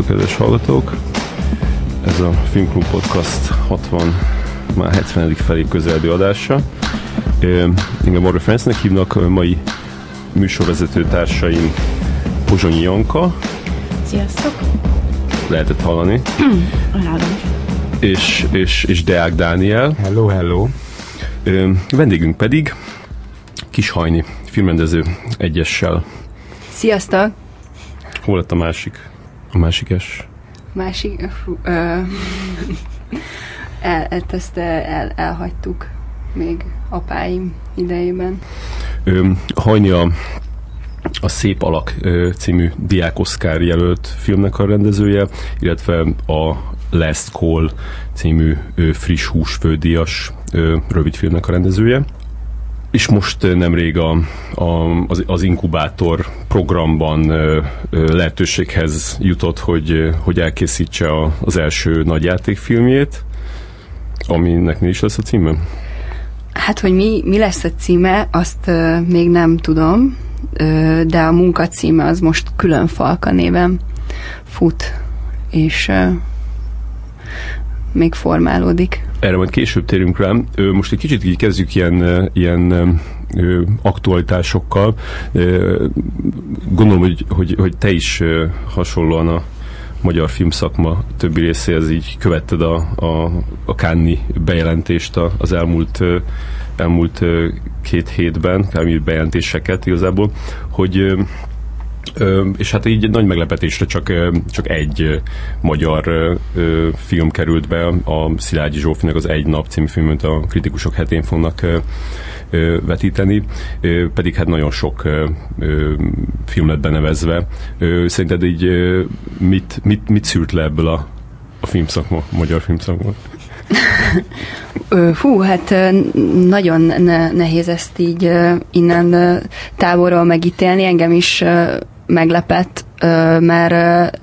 Szervusztok, kedves hallgatók! Ez a Filmklub Podcast 60, már 70. felé közelbő adása. Engem Morgan Francnek hívnak, mai műsorvezető társaim Pozsonyi Janka. Sziasztok! Lehetett hallani. és, és, és Deák Dániel. Hello, hello. Vendégünk pedig Kishajni, filmrendező egyessel. Sziasztok! Hol lett a másik? A másik es? Másik... Fú, ö, el, ezt el, elhagytuk még apáim idejében. Ö, Hajni a, a Szép Alak című Diák Oscar jelölt filmnek a rendezője, illetve a Last Call című friss húsfődíjas rövidfilmnek a rendezője és most nemrég a, a, az, az inkubátor programban ö, lehetőséghez jutott, hogy, hogy elkészítse a, az első nagyjátékfilmjét, aminek mi is lesz a címe? Hát, hogy mi, mi lesz a címe, azt még nem tudom, de a munka címe az most külön Falka néven fut, és még formálódik. Erre majd később térünk rá. Most egy kicsit így kezdjük ilyen, ilyen aktualitásokkal. Gondolom, hogy, hogy, hogy te is hasonlóan a magyar filmszakma többi részéhez így követted a, a, a Kánni bejelentést az elmúlt elmúlt két hétben, Kánni bejelentéseket igazából, hogy és hát így nagy meglepetésre csak, csak egy magyar film került be, a Szilágyi Zsófinak az Egy nap című filmet a kritikusok hetén fognak vetíteni, pedig hát nagyon sok film lett benevezve. Szerinted így mit, mit, mit szűrt le ebből a, a filmszakma, a magyar filmszakma? Hú, hát nagyon nehéz ezt így innen távolról megítélni. Engem is meglepett, mert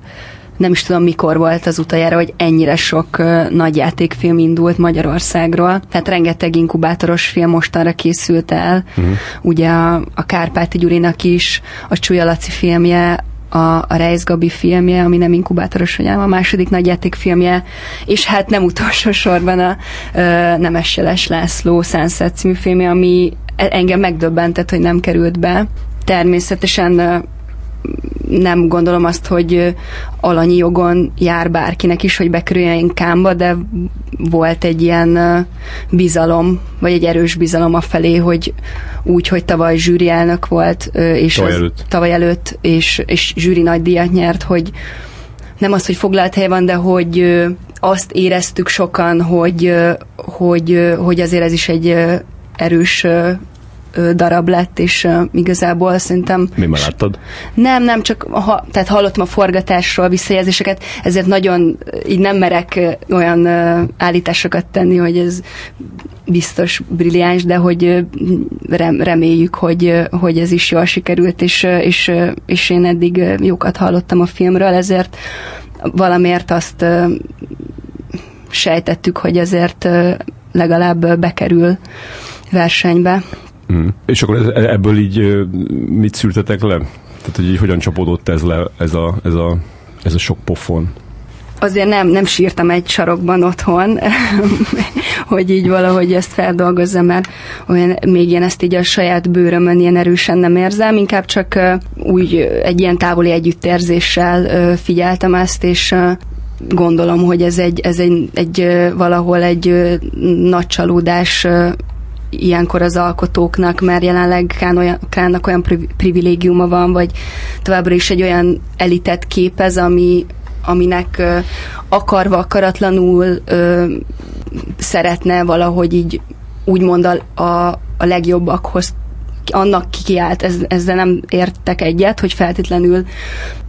nem is tudom mikor volt az utoljára, hogy ennyire sok nagy játékfilm indult Magyarországról. Tehát rengeteg inkubátoros film mostanra készült el. Uh-huh. Ugye a, a Kárpáti Gyurinak is, a Csúlya Laci filmje, a, a Reis Gabi filmje, ami nem inkubátoros, hogy a második nagy játékfilmje, és hát nem utolsó sorban a ö, Nemes Jeles László Sunset című filmje, ami engem megdöbbentett, hogy nem került be. Természetesen nem gondolom azt, hogy alanyi jogon jár bárkinek is, hogy bekerüljön kámba, de volt egy ilyen bizalom, vagy egy erős bizalom a felé, hogy úgy, hogy tavaly zsűri elnök volt, és tavaly előtt, tavaly előtt és, és zsűri nagy díjat nyert, hogy nem az, hogy foglalt hely van, de hogy azt éreztük sokan, hogy, hogy, hogy azért ez is egy erős darab lett, és igazából szerintem... Mi már láttad? Nem, nem, csak ha, tehát hallottam a forgatásról visszajelzéseket, ezért nagyon így nem merek olyan állításokat tenni, hogy ez biztos brilliáns, de hogy rem, reméljük, hogy, hogy ez is jól sikerült, és, és, és én eddig jókat hallottam a filmről, ezért valamiért azt sejtettük, hogy ezért legalább bekerül versenybe. Mm. És akkor ebből így mit szültetek le? Tehát, hogy így hogyan csapódott ez le, ez a, ez a, ez a sok pofon? Azért nem, nem sírtam egy sarokban otthon, hogy így valahogy ezt feldolgozzam, mert olyan, még én ezt így a saját bőrömön ilyen erősen nem érzem, inkább csak úgy egy ilyen távoli együttérzéssel figyeltem ezt, és gondolom, hogy ez egy, ez egy, egy valahol egy nagy csalódás ilyenkor az alkotóknak, mert jelenleg Kán olyan, Kánnak olyan privilégiuma van, vagy továbbra is egy olyan elitet képez, ami, aminek ö, akarva, akaratlanul ö, szeretne valahogy így úgymond a, a, a legjobbakhoz annak kiállt, ez, ezzel nem értek egyet, hogy feltétlenül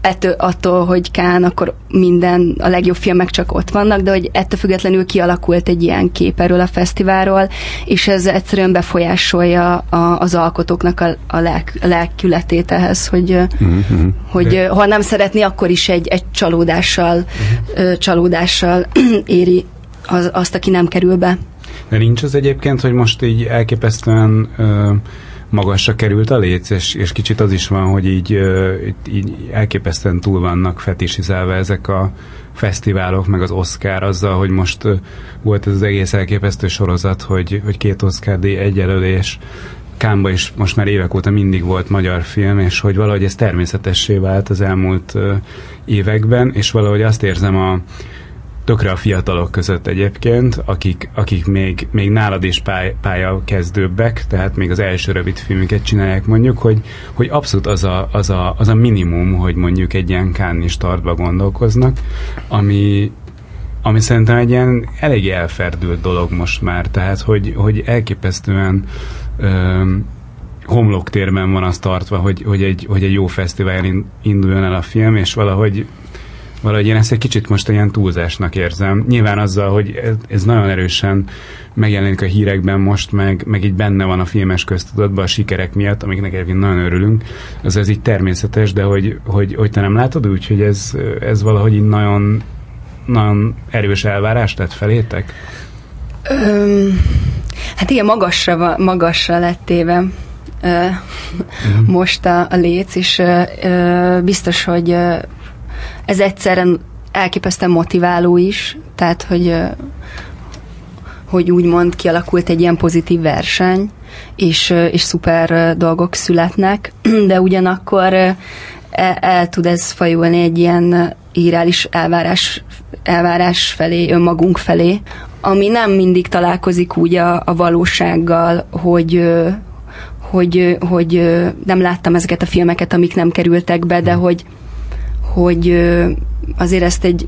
ettől, attól, hogy Kán, akkor minden, a legjobb filmek csak ott vannak, de hogy ettől függetlenül kialakult egy ilyen kép erről a fesztiválról, és ez egyszerűen befolyásolja a, az alkotóknak a, a, lelk, a lelkületét ehhez, hogy, mm-hmm. hogy ha nem szeretni, akkor is egy, egy csalódással, mm-hmm. csalódással éri az, azt, aki nem kerül be. De nincs az egyébként, hogy most így elképesztően ö, magasra került a léc, és, és kicsit az is van, hogy így, így elképesztően túl vannak fetisizálva ezek a fesztiválok, meg az Oscar azzal, hogy most volt ez az egész elképesztő sorozat, hogy, hogy két Oscar díj egyelőlés, Kámba is most már évek óta mindig volt magyar film, és hogy valahogy ez természetessé vált az elmúlt években, és valahogy azt érzem a tökre a fiatalok között egyébként, akik, akik még, még nálad is pály, pálya kezdőbbek, tehát még az első rövid filmüket csinálják mondjuk, hogy, hogy abszolút az a, az, a, az a minimum, hogy mondjuk egy ilyen kánni startba gondolkoznak, ami, ami szerintem egy ilyen elég elferdült dolog most már, tehát hogy, hogy elképesztően öm, homloktérben van az tartva, hogy, hogy, egy, hogy egy jó fesztivál induljon el a film, és valahogy valahogy én ezt egy kicsit most ilyen túlzásnak érzem. Nyilván azzal, hogy ez nagyon erősen megjelenik a hírekben most, meg, meg így benne van a filmes köztudatban a sikerek miatt, amiknek egyébként nagyon örülünk, az ez így természetes, de hogy, hogy, hogy te nem látod úgy, hogy ez, ez valahogy így nagyon, nagyon erős elvárás tett felétek? Öm, hát igen, magasra, magasra lett téve uh, most a, a léc, és biztos, hogy ez egyszerre elképesztően motiváló is, tehát hogy hogy úgymond kialakult egy ilyen pozitív verseny, és, és szuper dolgok születnek, de ugyanakkor el, el tud ez fajulni egy ilyen írális elvárás, elvárás felé, önmagunk felé, ami nem mindig találkozik úgy a, a valósággal, hogy, hogy, hogy nem láttam ezeket a filmeket, amik nem kerültek be, de hogy hogy azért ezt egy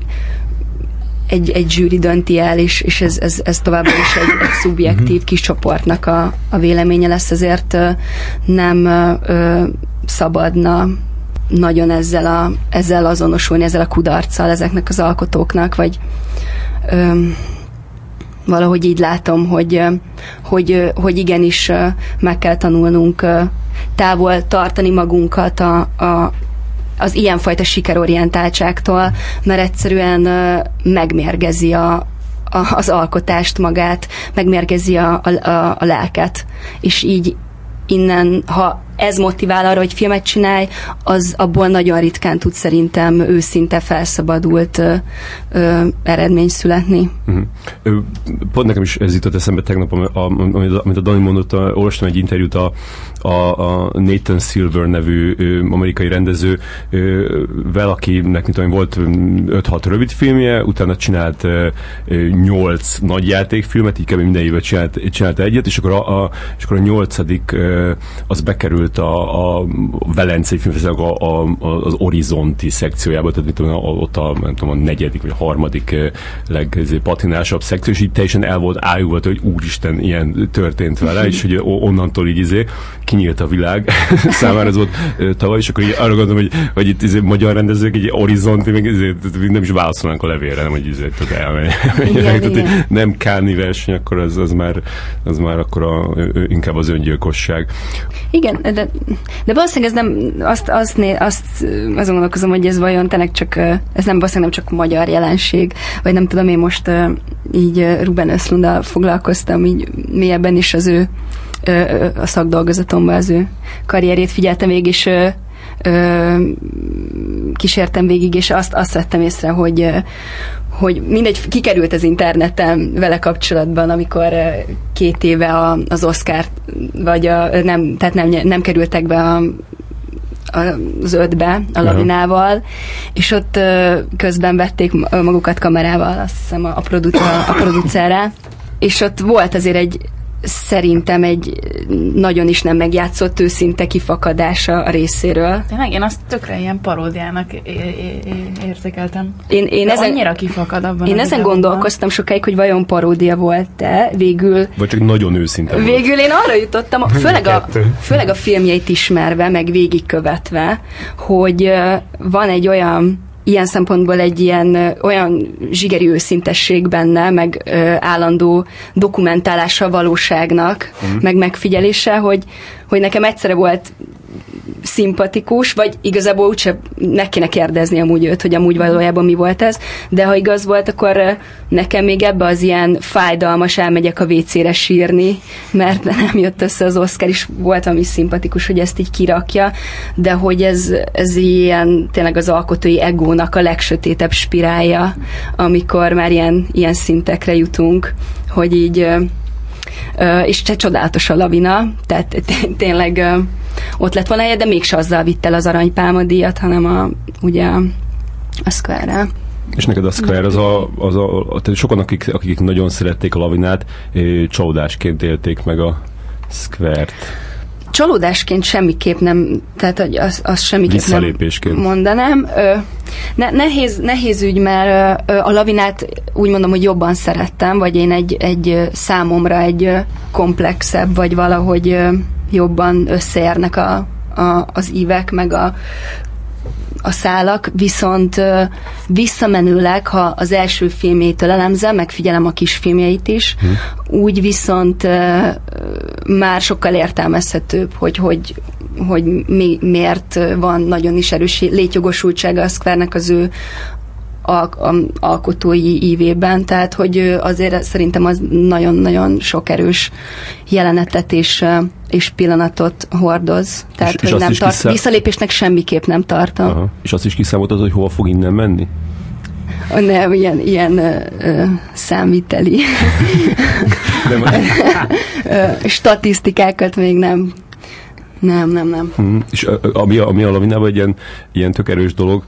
egy, egy zsűri dönti el, és, és ez, ez, ez továbbra is egy, egy szubjektív mhm. kis csoportnak a, a véleménye lesz, ezért nem ö, szabadna nagyon ezzel, a, ezzel azonosulni, ezzel a kudarccal ezeknek az alkotóknak, vagy ö, valahogy így látom, hogy, hogy, hogy igenis meg kell tanulnunk távol tartani magunkat a, a, az ilyenfajta sikerorientáltságtól, mert egyszerűen megmérgezi a, a, az alkotást magát, megmérgezi a, a, a, lelket, és így innen, ha ez motivál arra, hogy filmet csinálj, az abból nagyon ritkán tud szerintem őszinte felszabadult ö, ö, eredmény születni. Uh-huh. Pont nekem is ez jutott eszembe tegnap, amit a, amit Dani mondott, olvastam egy interjút a, a, a Nathan Silver nevű ö, amerikai rendező, vel, akinek mint tudom, volt 5-6 rövid filmje, utána csinált 8 nagy játékfilmet, így kb. minden évet csinált, csinált egyet, és akkor a, a, és akkor a nyolcadik az bekerült került a, a Velencei Filmfesztivál a, a, az Horizonti szekciójába, tehát tudom, ott a, nem tudom, a negyedik vagy harmadik legpatinásabb szekció, és így teljesen el volt ájulva, hogy úristen, ilyen történt vele, és hogy onnantól így izé kinyílt a világ számára, ez volt tavaly, és akkor így arra gondolom, hogy, hogy itt izé, magyar rendezők egy Horizonti, meg izé, nem is válaszolnánk a levélre, nem, hogy izé, tudod, elmegy. Igen, igen. nem káni verseny, akkor az, az már, az már akkor a, inkább az öngyilkosság. Igen, de de, valószínűleg ez nem, azt, azt, né, azt azon gondolkozom, hogy ez vajon tényleg csak, ez nem valószínűleg nem csak magyar jelenség, vagy nem tudom, én most így Ruben Öszlundal foglalkoztam, így mélyebben is az ő a szakdolgozatomban az ő karrierét figyeltem végig, és kísértem végig, és azt, azt vettem észre, hogy, hogy mindegy, kikerült az interneten vele kapcsolatban, amikor két éve a, az Oscar, vagy a, nem, tehát nem, nem kerültek be a, az ötbe a lavinával, és ott közben vették magukat kamerával, azt hiszem a, a, a producerre, és ott volt azért egy szerintem egy nagyon is nem megjátszott őszinte kifakadása a részéről. Tényleg én azt tökre ilyen paródiának érzékeltem. Én, én De ezen, annyira kifakad abban Én ezen gondolkoztam sokáig, hogy vajon paródia volt-e, végül... Vagy csak nagyon őszinte volt. Végül én arra jutottam, főleg a, főleg a filmjeit ismerve, meg végigkövetve, hogy van egy olyan ilyen szempontból egy ilyen olyan zsigeri őszintesség benne, meg ö, állandó dokumentálása a valóságnak, mm. meg megfigyelése, hogy, hogy nekem egyszerre volt szimpatikus, vagy igazából úgyse meg kéne kérdezni amúgy őt, hogy amúgy valójában mi volt ez, de ha igaz volt, akkor nekem még ebbe az ilyen fájdalmas elmegyek a WC-re sírni, mert nem jött össze az Oscar, is. Volt ami szimpatikus, hogy ezt így kirakja, de hogy ez, ez ilyen tényleg az alkotói egónak a legsötétebb spirálja, amikor már ilyen, ilyen szintekre jutunk, hogy így és csodálatos a lavina, tehát tényleg ott lett volna helye, de mégse azzal vitt el az aranypálma díjat, hanem a, ugye a Square-re. És neked a Square az a, az a, tehát sokan, akik, akik nagyon szerették a lavinát, csalódásként élték meg a Square-t. Csalódásként semmiképp nem, tehát hogy az, az semmiképp nem mondanám. Ö, ne, nehéz, nehéz ügy, mert ö, a lavinát úgy mondom, hogy jobban szerettem, vagy én egy, egy számomra egy komplexebb, vagy valahogy jobban összeérnek a, a, az ívek, meg a, a szálak, viszont visszamenőleg, ha az első filmétől elemzem, megfigyelem a kis filmjeit is, hmm. úgy viszont már sokkal értelmezhetőbb, hogy, hogy, hogy mi, miért van nagyon is erős létjogosultsága a square az ő alkotói ívében, tehát hogy azért szerintem az nagyon-nagyon sok erős jelenetet és, és pillanatot hordoz. Tehát, és, hogy és nem tart, kiszám... visszalépésnek semmiképp nem tartom. Aha. És azt is kiszámoltad, hogy hova fog innen menni? Nem, ilyen, ilyen ö, ö, számviteli statisztikákat még nem nem, nem, nem. Hmm. És ami, ami a lavinában egy ilyen, ilyen tök erős dolog,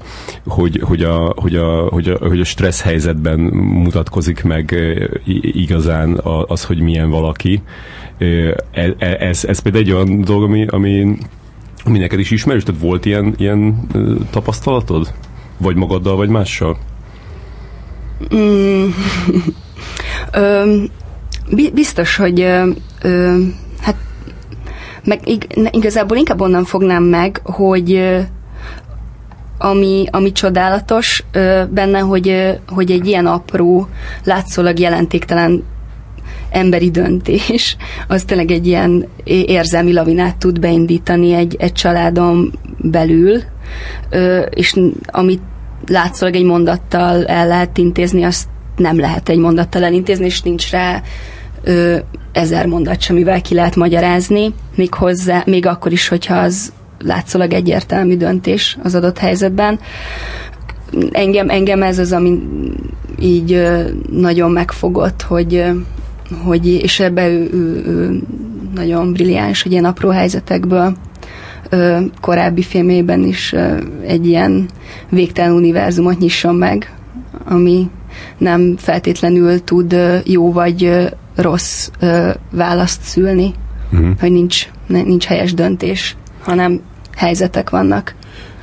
hogy, hogy, a, hogy, a, hogy, a, hogy a stressz helyzetben mutatkozik meg igazán az, hogy milyen valaki. Ez, ez, ez például egy olyan dolog, ami, ami, ami neked is ismerős? Tehát volt ilyen, ilyen tapasztalatod? Vagy magaddal, vagy mással? Mm. ö, biztos, hogy ö, meg igazából inkább onnan fognám meg, hogy ami, ami csodálatos benne, hogy, hogy egy ilyen apró, látszólag jelentéktelen emberi döntés, az tényleg egy ilyen érzelmi lavinát tud beindítani egy, egy családon belül, és amit látszólag egy mondattal el lehet intézni, azt nem lehet egy mondattal elintézni, és nincs rá ö, ezer mondat sem, mivel ki lehet magyarázni, még hozzá, még akkor is, hogyha az látszólag egyértelmű döntés az adott helyzetben. Engem, engem ez az, ami így ö, nagyon megfogott, hogy, ö, hogy és ebbe ő, ő, ő nagyon brilliáns, hogy ilyen apró helyzetekből ö, korábbi filmében is ö, egy ilyen végtelen univerzumot nyisson meg, ami nem feltétlenül tud jó vagy rossz ö, választ szülni, uh-huh. hogy nincs, nincs helyes döntés, hanem helyzetek vannak.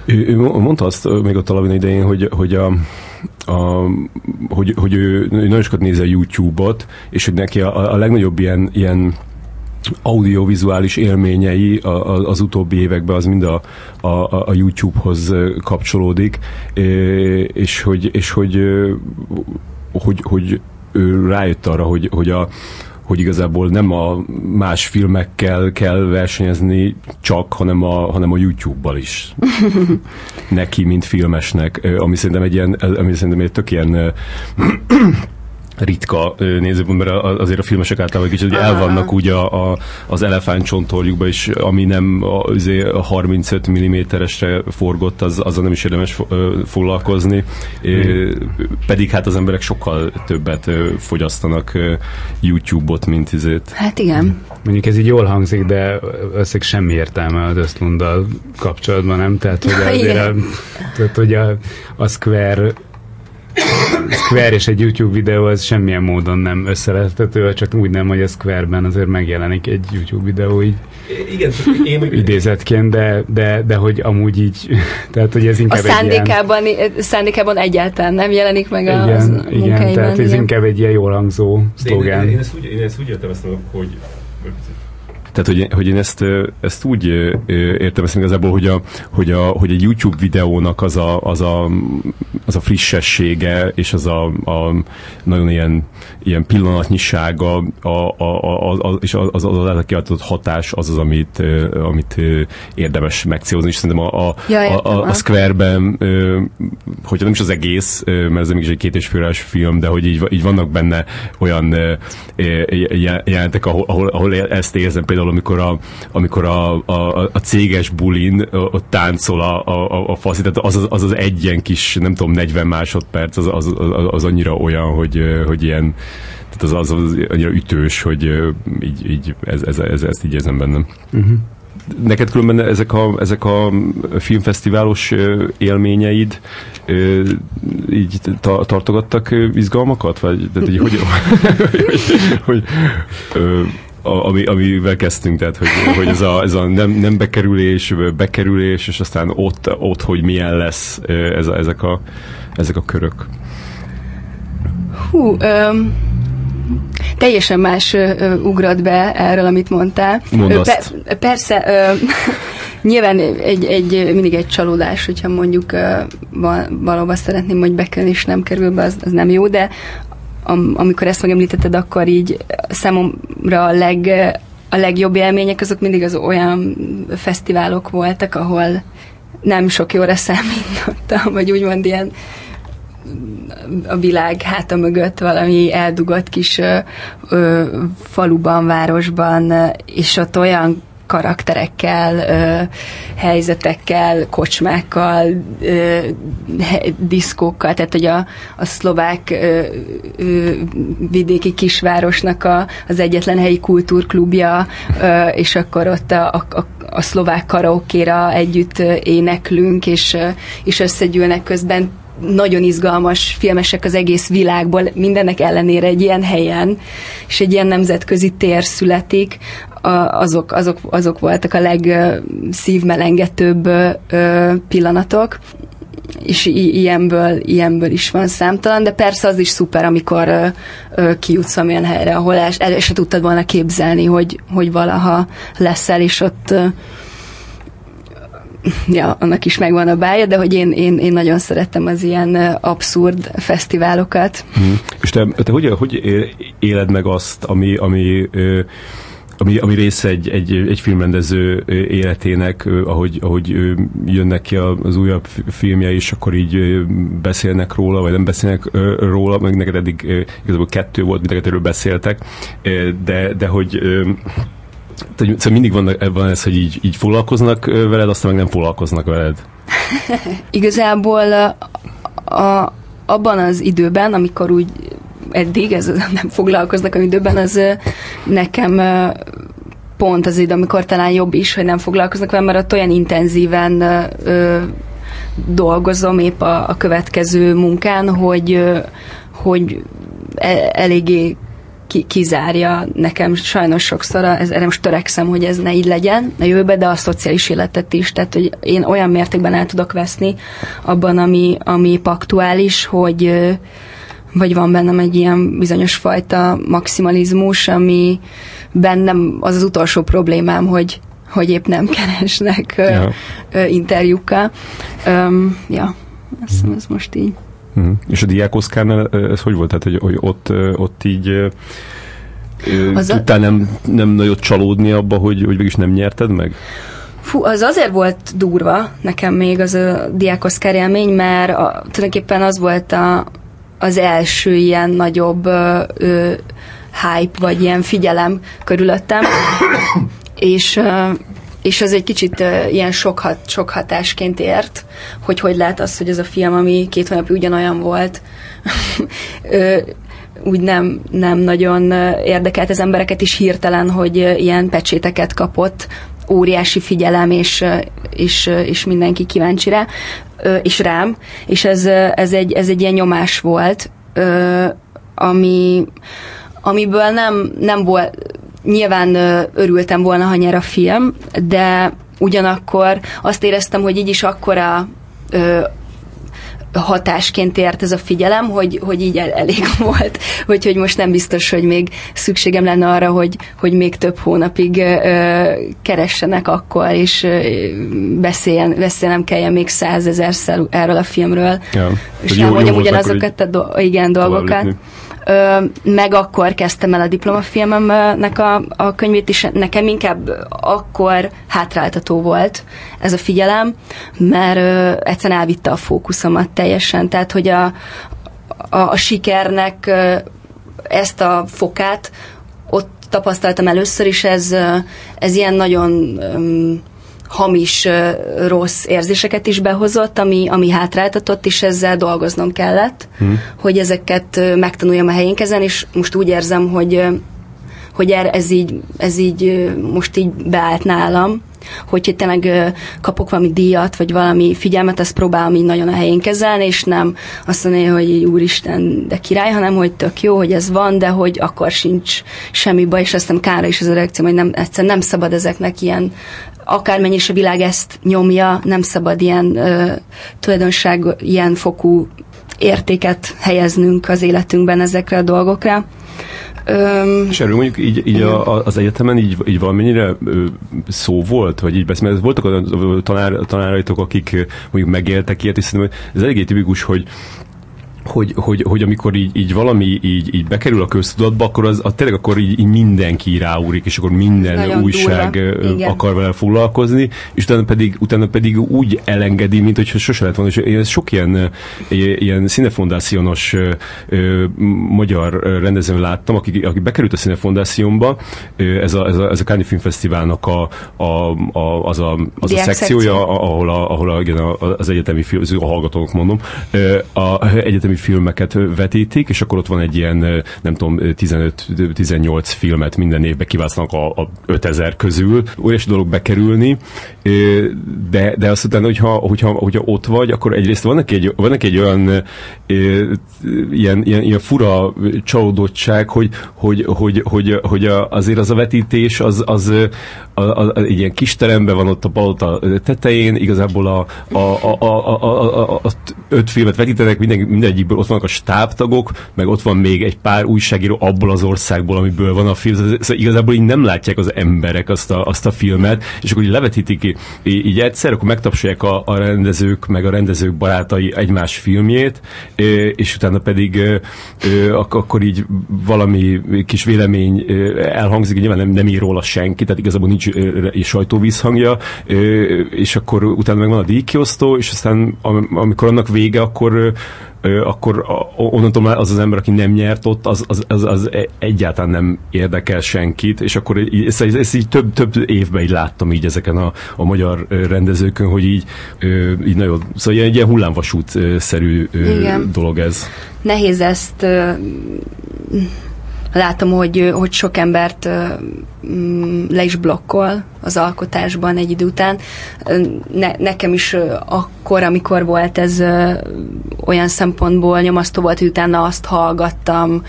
Ő, ő mondta azt még a Talavina idején, hogy, hogy a, a, hogy, hogy ő, ő nagyon sokat néz a YouTube-ot, és hogy neki a, a legnagyobb ilyen, ilyen audiovizuális élményei az utóbbi években az mind a, a, a YouTube-hoz kapcsolódik, és hogy, és hogy, hogy, hogy ő rájött arra, hogy, hogy a, hogy igazából nem a más filmekkel kell versenyezni csak, hanem a, hanem a YouTube-bal is. Neki, mint filmesnek, ami szerintem egy ilyen, ami szerintem egy tök ilyen ritka nézőpont, mert azért a filmesek általában kicsit el vannak úgy a, a, az elefántcsontorjukba is, ami nem a, a 35 mm-esre forgott, az, azzal nem is érdemes foglalkozni, mm. pedig hát az emberek sokkal többet fogyasztanak YouTube-ot, mint izét. Hát igen. Mondjuk ez így jól hangzik, de összeg semmi értelme az Ösztlunddal kapcsolatban, nem? Tehát, hogy azért a, tehát, hogy a, a Square Square és egy YouTube videó az semmilyen módon nem összelethető, csak úgy nem, hogy a Square-ben azért megjelenik egy YouTube videó így igen, én idézetként, de, de, de hogy amúgy így, tehát hogy ez inkább a szándékában, ilyen... szándékában egyáltalán nem jelenik meg igen, az Igen, tehát ez inkább egy ilyen jól hangzó szlogán. Én, én, ezt úgy, én ezt úgy értem ezt, hogy tehát, hogy, hogy én ezt, ezt úgy értem ezt igazából, hogy, a, hogy, a, hogy egy YouTube videónak az a, az a, az a frissessége, és az a, a nagyon ilyen, ilyen pillanatnyisága, a, a, a, a, és az az, az, kiadott hatás az az, amit, amit érdemes megcélozni, és szerintem a, a, ja, a, a, a Square-ben, hogyha nem is az egész, mert ez mégis egy két és fél film, de hogy így, így vannak benne olyan jelentek, ahol, ahol, ahol ezt érzem, például amikor a, amikor a, a, a céges bulin ott táncol a, a, a faszi, tehát az, az, az az egy ilyen kis, nem tudom, 40 másodperc, az, az, az, az annyira olyan, hogy, hogy ilyen tehát az, az, az annyira ütős, hogy így, így ez, ez, ez, ezt így érzem bennem. Uh-huh. Neked különben ezek a, ezek a filmfesztiválos élményeid így ta, tartogattak izgalmakat? Vagy tehát, így, hogy, hogy, hogy, hogy a, ami, amivel kezdtünk, tehát hogy, hogy ez a, ez a nem, nem bekerülés, bekerülés, és aztán ott, ott hogy milyen lesz ez a, ezek, a, ezek a körök. Hú, um, teljesen más uh, ugrat be erről, amit mondtál. Mondd azt. Pe- persze, uh, nyilván egy, egy, mindig egy csalódás, hogyha mondjuk uh, valóban szeretném, hogy bekerül és nem kerül be, az, az nem jó, de am, amikor ezt megemlítetted, akkor így számomra a, leg, a legjobb élmények azok mindig az olyan fesztiválok voltak, ahol nem sok jóra számítottam, vagy úgymond ilyen a világ háta mögött valami eldugott kis ö, ö, faluban, városban, és ott olyan karakterekkel, ö, helyzetekkel, kocsmákkal, ö, diszkókkal, tehát hogy a, a szlovák ö, ö, vidéki kisvárosnak a, az egyetlen helyi kultúrklubja, ö, és akkor ott a, a, a szlovák karaokéra együtt éneklünk, és, és összegyűlnek közben. Nagyon izgalmas filmesek az egész világból, mindennek ellenére egy ilyen helyen, és egy ilyen nemzetközi tér születik, azok, azok, azok voltak a legszívmelengetőbb pillanatok és i- ilyenből, ilyenből is van számtalan, de persze az is szuper, amikor ö, ö, kijutsz olyan helyre, ahol el, el se tudtad volna képzelni, hogy, hogy valaha leszel, és ott ö, ja, annak is megvan a bája, de hogy én, én, én nagyon szerettem az ilyen abszurd fesztiválokat. Hmm. És te, te hogy, hogy éled meg azt, ami, ami ami, ami része egy, egy, egy filmrendező életének, ahogy, ahogy jönnek ki az újabb filmje, és akkor így beszélnek róla, vagy nem beszélnek róla, meg neked eddig igazából kettő volt, mint erről beszéltek, de, de hogy tehát szóval mindig van, van ez, hogy így, így foglalkoznak veled, aztán meg nem foglalkoznak veled. Igazából a, a, abban az időben, amikor úgy eddig ez nem foglalkoznak a időben, az nekem pont az idő, amikor talán jobb is, hogy nem foglalkoznak vele, mert ott olyan intenzíven ö, dolgozom épp a, a következő munkán, hogy, hogy e, eléggé ki, kizárja nekem sajnos sokszor, ez, erre most törekszem, hogy ez ne így legyen a jövőben, de a szociális életet is, tehát hogy én olyan mértékben el tudok veszni abban, ami, ami aktuális, hogy vagy van bennem egy ilyen bizonyos fajta maximalizmus, ami bennem az az utolsó problémám, hogy, hogy épp nem keresnek ja. interjúkkal. Um, ja, ez, ez most így. Mm. És a diákoszkárnál ez hogy volt? Tehát, hogy, hogy ott, ott így az tudtál a... nem, nem nagyot csalódni abba, hogy, hogy végülis nem nyerted meg? Fú, az azért volt durva nekem még az a diákoszkár élmény, mert a, tulajdonképpen az volt a, az első ilyen nagyobb ö, ö, hype, vagy ilyen figyelem körülöttem, és ö, és az egy kicsit uh, ilyen sok, hat, sok hatásként ért, hogy hogy lehet az, hogy ez a film, ami két hónapja ugyanolyan volt, ö, úgy nem, nem nagyon érdekelt az embereket is hirtelen, hogy ilyen pecséteket kapott, óriási figyelem, és, és, és mindenki kíváncsi rá, és rám, és ez, ez, egy, ez egy ilyen nyomás volt, ami, amiből nem, nem volt, nyilván örültem volna, ha nyer a film, de ugyanakkor azt éreztem, hogy így is akkora hatásként ért ez a figyelem, hogy, hogy így el, elég volt, hogy, hogy most nem biztos, hogy még szükségem lenne arra, hogy, hogy még több hónapig ö, keressenek akkor, és ö, beszéljen, beszélnem kelljen még százezerszer erről a filmről, Ja. és Hogy jó- elmondjam jó ugyanazokat a do- igen, dolgokat. lépni. Ö, meg akkor kezdtem el a diplomafilmemnek a, a könyvét, és nekem inkább akkor hátráltató volt ez a figyelem, mert ö, egyszerűen elvitte a fókuszomat teljesen. Tehát, hogy a, a, a sikernek ö, ezt a fokát ott tapasztaltam először is, ez, ez ilyen nagyon hamis, rossz érzéseket is behozott, ami, ami hátráltatott, és ezzel dolgoznom kellett, hmm. hogy ezeket megtanuljam a helyén kezelni, és most úgy érzem, hogy hogy er- ez így, ez így most így beállt nálam, hogyha tényleg kapok valami díjat, vagy valami figyelmet, ezt próbálom így nagyon a helyén kezelni, és nem azt mondani, hogy úristen, de király, hanem hogy tök jó, hogy ez van, de hogy akkor sincs semmi baj, és aztán kára is az a reakció, hogy nem, egyszerűen nem szabad ezeknek ilyen akármennyi is a világ ezt nyomja, nem szabad ilyen ö, tulajdonság, ilyen fokú értéket helyeznünk az életünkben ezekre a dolgokra. Öm, És erről mondjuk így, így a, a- az egyetemen így, így valamennyire ö, szó volt, vagy így beszél, mert voltak olyan tanár, tanáraitok, akik mondjuk megéltek ilyet, és szerintem ez eléggé tipikus, hogy hogy, hogy, hogy amikor így, így valami így, így bekerül a köztudatba, akkor az, az tényleg akkor így, így mindenki ráúrik, és akkor minden újság durva. akar vele foglalkozni, és utána pedig, utána pedig úgy elengedi, mint hogy sose lett volna. És én sok ilyen, ilyen színefondációnos magyar rendezőn láttam, aki, aki bekerült a színefondációnba, ez a, ez a, ez a Káni Filmfesztiválnak a, a, a, az a, az a szekciója, szekció. a- ahol, a, ahol a, igen, a- az egyetemi film, a hallgatók mondom, a egyetemi filmeket vetítik, és akkor ott van egy ilyen, nem tudom, 15-18 filmet minden évben kiválasztanak a, a 5000 közül. Óriási dolog bekerülni, de, de azt utána, hogyha, hogyha, hogyha ott vagy, akkor egyrészt van neki egy, van neki egy olyan ilyen, ilyen, ilyen fura csalódottság, hogy, hogy, hogy, hogy, hogy azért az a vetítés az, az, ö, a, a, a, egy ilyen kis teremben van ott a palota tetején, igazából a, a, a, a, a, a, a, a öt filmet vetítenek, minden, mindegyikből ott vannak a stábtagok, meg ott van még egy pár újságíró abból az országból, amiből van a film. Szóval igazából így nem látják az emberek azt a, azt a filmet, és akkor így levetítik így egyszer, akkor megtapsolják a, a rendezők, meg a rendezők barátai egymás filmjét, és utána pedig akkor így valami kis vélemény elhangzik, nyilván nem, nem ír róla senki, tehát igazából nincs sajtóvízhangja, és akkor utána meg van a díjkiosztó, és aztán am- amikor annak vége, akkor akkor a- onnantól már az az ember, aki nem nyert ott, az, az, az, az e- egyáltalán nem érdekel senkit, és akkor ezt, ezt, így több, több évben így láttam így ezeken a, a magyar rendezőkön, hogy így, így nagyon, szóval ilyen, ilyen hullámvasút-szerű Igen. dolog ez. nehéz ezt látom, hogy, hogy sok embert mm, le is blokkol az alkotásban egy idő után. Ne, nekem is akkor, amikor volt ez olyan szempontból nyomasztó volt, hogy utána azt hallgattam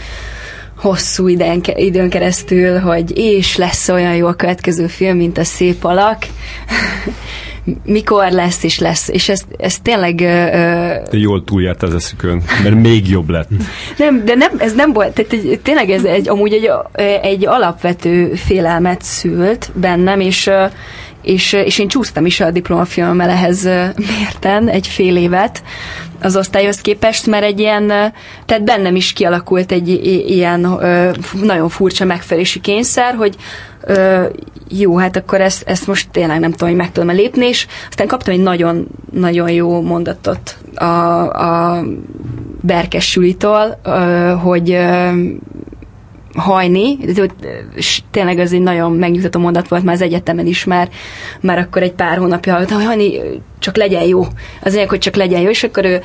hosszú időn, időn keresztül, hogy és lesz olyan jó a következő film, mint a Szép Alak. Mikor lesz, és lesz. És ez, ez tényleg De jól túljárt az eszükön, mert még jobb lett. nem, de nem, ez nem volt, tehát egy, tényleg ez egy, amúgy egy, egy alapvető félelmet szült bennem, és, és, és én csúsztam is a diplomafilmmel ehhez mérten egy fél évet az osztályhoz képest, mert egy ilyen, tehát bennem is kialakult egy ilyen nagyon furcsa megfelelési kényszer, hogy jó, hát akkor ezt, ezt most tényleg nem tudom, hogy meg tudom lépni, és aztán kaptam egy nagyon, nagyon jó mondatot a, a Berkes Julitól, ö, hogy hajni, és tényleg ez egy nagyon megnyugtató mondat volt már az egyetemen is, már, már akkor egy pár hónapja hallottam, hogy hajni, csak legyen jó. Az lényeg, hogy csak legyen jó, és akkor ő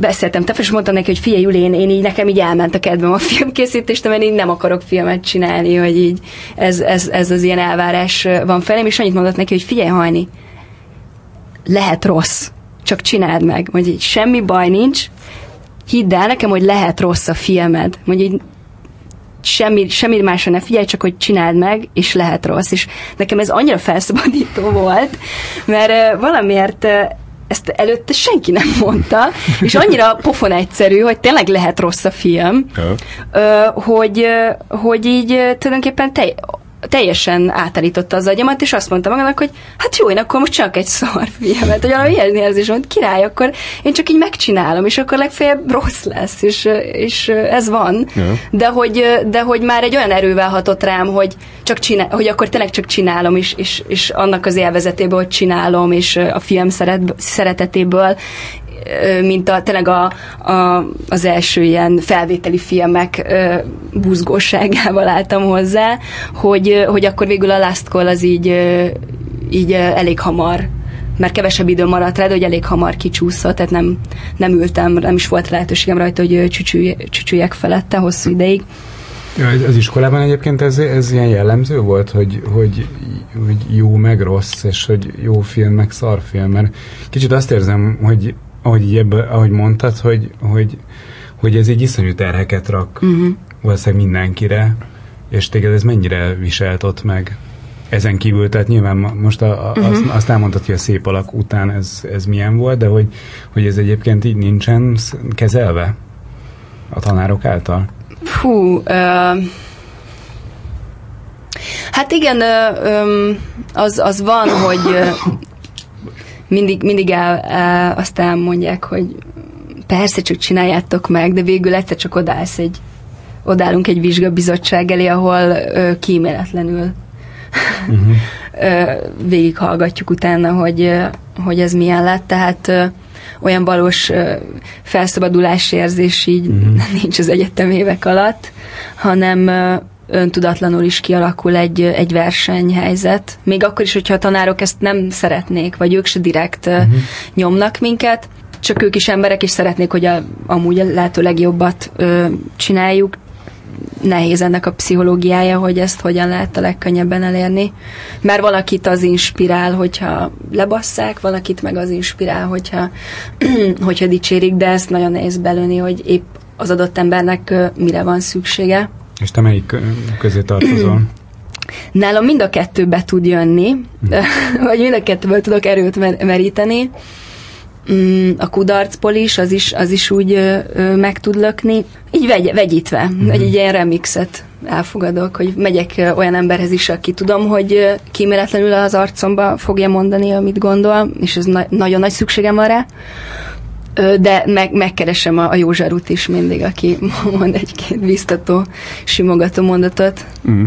beszéltem te, és mondtam neki, hogy figyelj, Juli, én, én így nekem így elment a kedvem a filmkészítést, mert én nem akarok filmet csinálni, hogy így ez, ez, ez az ilyen elvárás van felém, és annyit mondott neki, hogy figyelj, hajni, lehet rossz, csak csináld meg. Hogy így semmi baj nincs, hidd el nekem, hogy lehet rossz a filmed. Hogy így semmi, semmi másra ne figyelj, csak hogy csináld meg, és lehet rossz. És nekem ez annyira felszabadító volt, mert valamiért ezt előtte senki nem mondta, és annyira pofon egyszerű, hogy tényleg lehet rossz a film, hogy, hogy így tulajdonképpen te, teljesen átállította az agyamat, és azt mondta magának, hogy hát jó, én akkor most csak egy szar filmet, hogy valami ilyen érzés van, király, akkor én csak így megcsinálom, és akkor legfeljebb rossz lesz, és, és ez van. Ja. De hogy, de hogy már egy olyan erővel hatott rám, hogy, csak csinál, hogy akkor tényleg csak csinálom, és, és, és annak az élvezetéből, hogy csinálom, és a film szeret, szeretetéből, mint a, tényleg a, a, az első ilyen felvételi filmek buzgóságával álltam hozzá, hogy, hogy akkor végül a Last Call az így, így elég hamar mert kevesebb idő maradt rá, de hogy elég hamar kicsúszott, tehát nem, nem ültem, nem is volt lehetőségem rajta, hogy csücsülj, csücsüljek felette hosszú ideig. Ja, az iskolában egyébként ez, ez ilyen jellemző volt, hogy, hogy, hogy jó meg rossz, és hogy jó film meg szar film, mert kicsit azt érzem, hogy ahogy, így ebbe, ahogy mondtad, hogy, hogy, hogy ez egy iszonyú terheket rak uh-huh. valószínűleg mindenkire, és téged ez mennyire viselt ott meg? Ezen kívül, tehát nyilván most a, a, uh-huh. azt, azt elmondtad, hogy a szép alak után ez, ez milyen volt, de hogy, hogy ez egyébként így nincsen kezelve a tanárok által? Fú, ö, hát igen, az, az van, hogy mindig, mindig el, el, azt elmondják, hogy persze csak csináljátok meg, de végül egyszer csak odállsz egy, odállunk egy vizsgabizottság elé, ahol ö, kíméletlenül uh-huh. ö, végighallgatjuk utána, hogy, ö, hogy ez milyen lett, tehát ö, olyan valós ö, felszabadulási érzés így uh-huh. nincs az egyetem évek alatt, hanem ö, öntudatlanul is kialakul egy, egy versenyhelyzet. Még akkor is, hogyha a tanárok ezt nem szeretnék, vagy ők se direkt uh-huh. nyomnak minket, csak ők is emberek, és szeretnék, hogy a, amúgy a lehető legjobbat ö, csináljuk. Nehéz ennek a pszichológiája, hogy ezt hogyan lehet a legkönnyebben elérni. Mert valakit az inspirál, hogyha lebasszák, valakit meg az inspirál, hogyha, hogyha dicsérik, de ezt nagyon nehéz belőni, hogy épp az adott embernek ö, mire van szüksége. És te melyik kö- közé tartozol? Nálam mind a kettő be tud jönni, vagy mind a kettőből tudok erőt mer- meríteni. Mm, a kudarcból is, az is, az is úgy meg tud lökni. Így vegy, vegyítve, mm. egy, ilyen remixet elfogadok, hogy megyek olyan emberhez is, aki tudom, hogy kíméletlenül az arcomba fogja mondani, amit gondol, és ez na- nagyon nagy szükségem van rá. De meg, megkeresem a, a jó zsarut is mindig, aki mond egy-két biztató, simogató mondatot. Mm.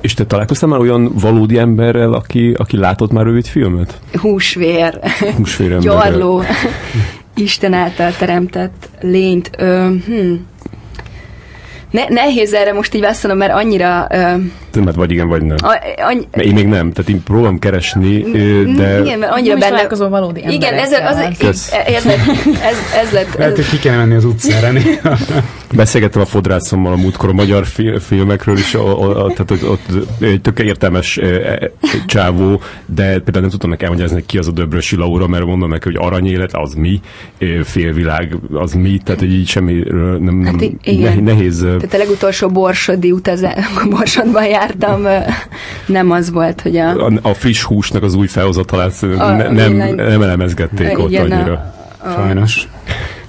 És te találkoztál már olyan valódi emberrel, aki, aki látott már rövid filmet? húsvér, Húsvér gyarló, Isten által teremtett lényt. Ö, hm. Ne, nehéz erre most így válaszolnom, mert annyira... Ö, Mert vagy igen, vagy nem. a, annyi, Mert én még nem, tehát én próbálom keresni, de... igen, mert annyira Nem is benne... találkozol valódi Igen, ez, az, Kösz. ez, lett, ez, ez lett, Lehet, ez, hogy ki kéne menni az utcára. Beszélgettem a fodrászommal a múltkor a magyar fi- filmekről is, o, o, o, tehát ott, ott egy tök értelmes e, e, csávó, de például nem tudtam neki elmagyarázni, hogy ki az a Döbrösi Laura, mert mondom neki, hogy aranyélet, az mi, félvilág, az mi, tehát hogy így semmiről nem, nem Hát ne- nehéz. Tehát a legutolsó borsodi utazás, Borsodban jártam, nem az volt, hogy a... A, a friss húsnak az új felhozatalát A ne, nem, villány- nem elemezgették ott Igen, a- annyira. Sajnos.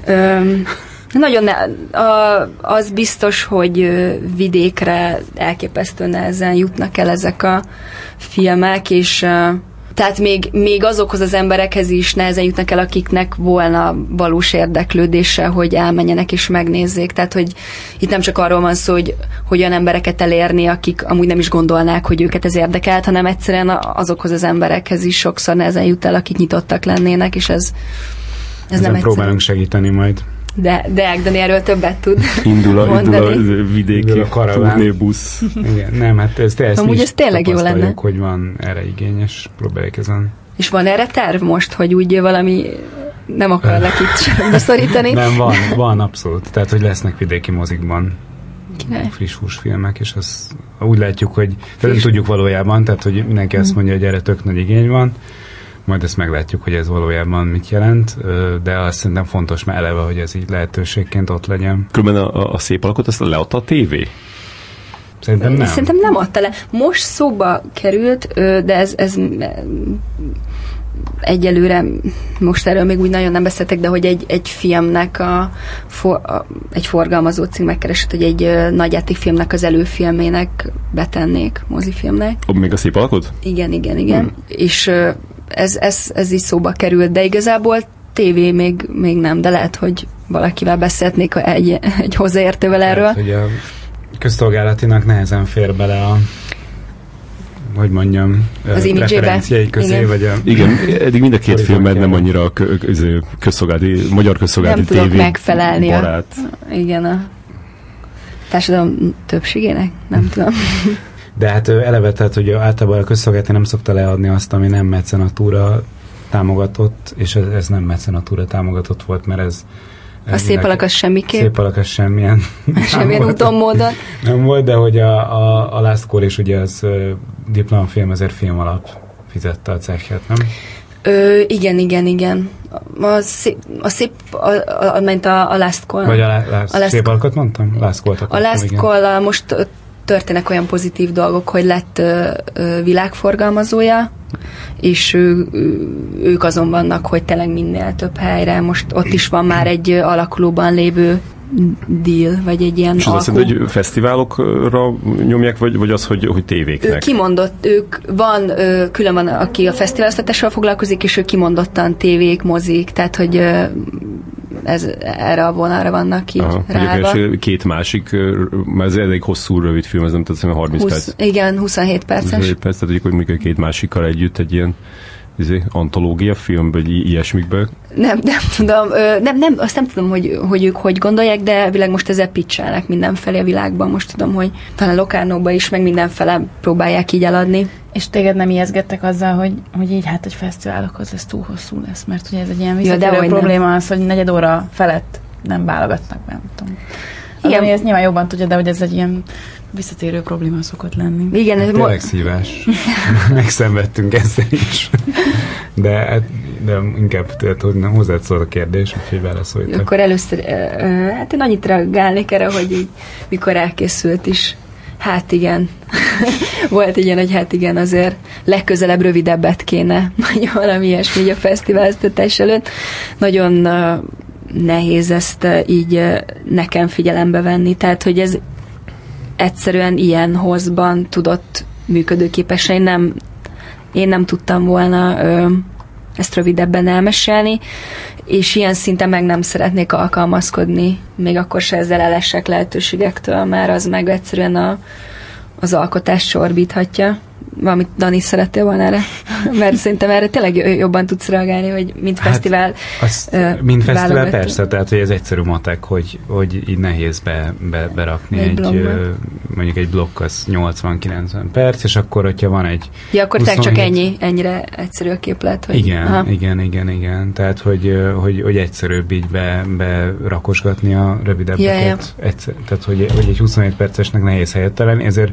Öm, nagyon ne, a, az biztos, hogy vidékre elképesztő nehezen jutnak el ezek a filmek, és tehát még, még azokhoz az emberekhez is nehezen jutnak el, akiknek volna valós érdeklődése, hogy elmenjenek és megnézzék. Tehát, hogy itt nem csak arról van szó, hogy, hogy olyan embereket elérni, akik amúgy nem is gondolnák, hogy őket ez érdekelt, hanem egyszerűen azokhoz az emberekhez is sokszor nehezen jut el, akik nyitottak lennének, és ez, ez Ezen nem egyszerű. próbálunk segíteni majd. De, de Ágdani erről többet tud Indul a, indul a mondani. vidéki Indul a karaván. turnébusz. Igen, nem, hát ez, ezt Amúgy ez tényleg jó lenne. hogy van erre igényes, próbáljuk ezen. És van erre terv most, hogy úgy valami nem akarlak itt szorítani? Nem, van, van abszolút. Tehát, hogy lesznek vidéki mozikban Király. friss húsfilmek, és az úgy látjuk, hogy nem tudjuk valójában, tehát hogy mindenki azt mondja, hogy erre tök nagy igény van, majd ezt meglátjuk, hogy ez valójában mit jelent, de azt szerintem fontos már eleve, hogy ez így lehetőségként ott legyen. Különben a, a, szép alakot azt leadta a tévé. Szerintem nem. Szerintem nem adta le. Most szóba került, de ez, ez egyelőre, most erről még úgy nagyon nem beszéltek, de hogy egy, egy filmnek a, for, a egy forgalmazó cég megkeresett, hogy egy ö, nagyjátékfilmnek az előfilmének betennék, mozifilmnek. Még a szép alkot? Igen, igen, igen. Hmm. És ö, ez, ez, ez is szóba került, de igazából tévé még, még nem, de lehet, hogy valakivel beszélhetnék egy, egy hozzáértővel erről. Tehát, hogy a közszolgálatinak nehezen fér bele a hogy mondjam, az preferenciái közé, Igen. vagy a... Igen, eddig mind a két filmed nem annyira a kö- közszolgálati, magyar közszolgálati Nem tudok tévé megfelelni a- barát. Igen, a társadalom többségének? Nem tudom. De hát eleve, tehát, hogy általában a közszolgálati nem szokta leadni azt, ami nem mecenatúra támogatott, és ez, ez nem mecenatúra támogatott volt, mert ez... A szép mindenki- alak az semmiképp. Szép alak az semmilyen. Semmilyen úton, módon. Nem volt, de hogy a, a, a Last Call is ugye az ö, diplomafilm, ezért film alap fizette a cechet, nem? Ö, igen, igen, igen. A szép, a szép a, a, a, ment a, a Last Call. Vagy a, la, last, A Last- szép alakot mondtam? Last Call-t a Last igen. call most ö, történnek olyan pozitív dolgok, hogy lett ö, ö, világforgalmazója, és ő, ő, ők azon vannak, hogy tényleg minél több helyre. Most ott is van már egy alakulóban lévő deal, vagy egy ilyen És az azt jelenti, hogy fesztiválokra nyomják, vagy, vagy az, hogy, hogy Ő tévéknek? kimondott, ők van, külön van, aki a fesztiváloztatással foglalkozik, és ő kimondottan tévék, mozik, tehát, hogy ez, erre a vonalra vannak így Aha, egyébként és két másik, mert ez elég hosszú, rövid film, ez nem tudom, 30 perc. 20, igen, 27 perces. 27 perc, tehát hogy mondjuk két másikkal együtt egy ilyen izé, antológia film, vagy i- ilyesmikben. Nem, nem tudom, ö, nem, nem, azt nem tudom, hogy, hogy ők hogy gondolják, de elvileg most ezzel pitchelnek mindenfelé a világban. Most tudom, hogy talán Lokárnóban is, meg mindenfele próbálják így eladni. És téged nem ijeszgettek azzal, hogy, hogy így hát, hogy fesztiválokhoz ez túl hosszú lesz, mert ugye ez egy ilyen Ja, visszatérő nem. probléma az, hogy negyed óra felett nem válogatnak be, nem tudom. Igen. Ami ezt nyilván jobban tudja, de hogy ez egy ilyen visszatérő probléma szokott lenni. Igen, ez mo- Tényleg szívás. Megszenvedtünk ezzel is. De, hát- de inkább tehát, hogy nem hozzád szól a kérdés, úgyhogy válaszoljatok. Akkor először, hát én annyit reagálnék erre, hogy így, mikor elkészült is, hát igen, volt egy ilyen, hogy hát igen, azért legközelebb rövidebbet kéne, vagy valami ilyesmi a fesztiválztatás előtt. Nagyon nehéz ezt ö, így ö, nekem figyelembe venni, tehát, hogy ez egyszerűen ilyen hozban tudott működőképesen. Én nem, én nem tudtam volna ö, ezt rövidebben elmesélni, és ilyen szinten meg nem szeretnék alkalmazkodni, még akkor se ezzel elesek lehetőségektől, mert az meg egyszerűen a, az alkotást csorbíthatja. Valamit Dani szerettél volna erre? Mert szerintem erre tényleg jobban tudsz reagálni, hogy mint Hát, fesztivál. Azt, ö, mint fesztivál válogató. persze, tehát hogy ez egyszerű matek, hogy, hogy így nehéz be, be, berakni Egy egy, ö, mondjuk egy blokk az 80-90 perc, és akkor, hogyha van egy Ja, akkor tényleg csak 27 ennyi, ennyire egyszerű a képlet. Hogy, igen, Aha. igen, igen, igen. Tehát, hogy, hogy, hogy egyszerűbb így be, berakosgatni a rövidebbeket. Ja, ja. Egyszer, tehát, hogy, hogy egy 27 percesnek nehéz helyet találni, ezért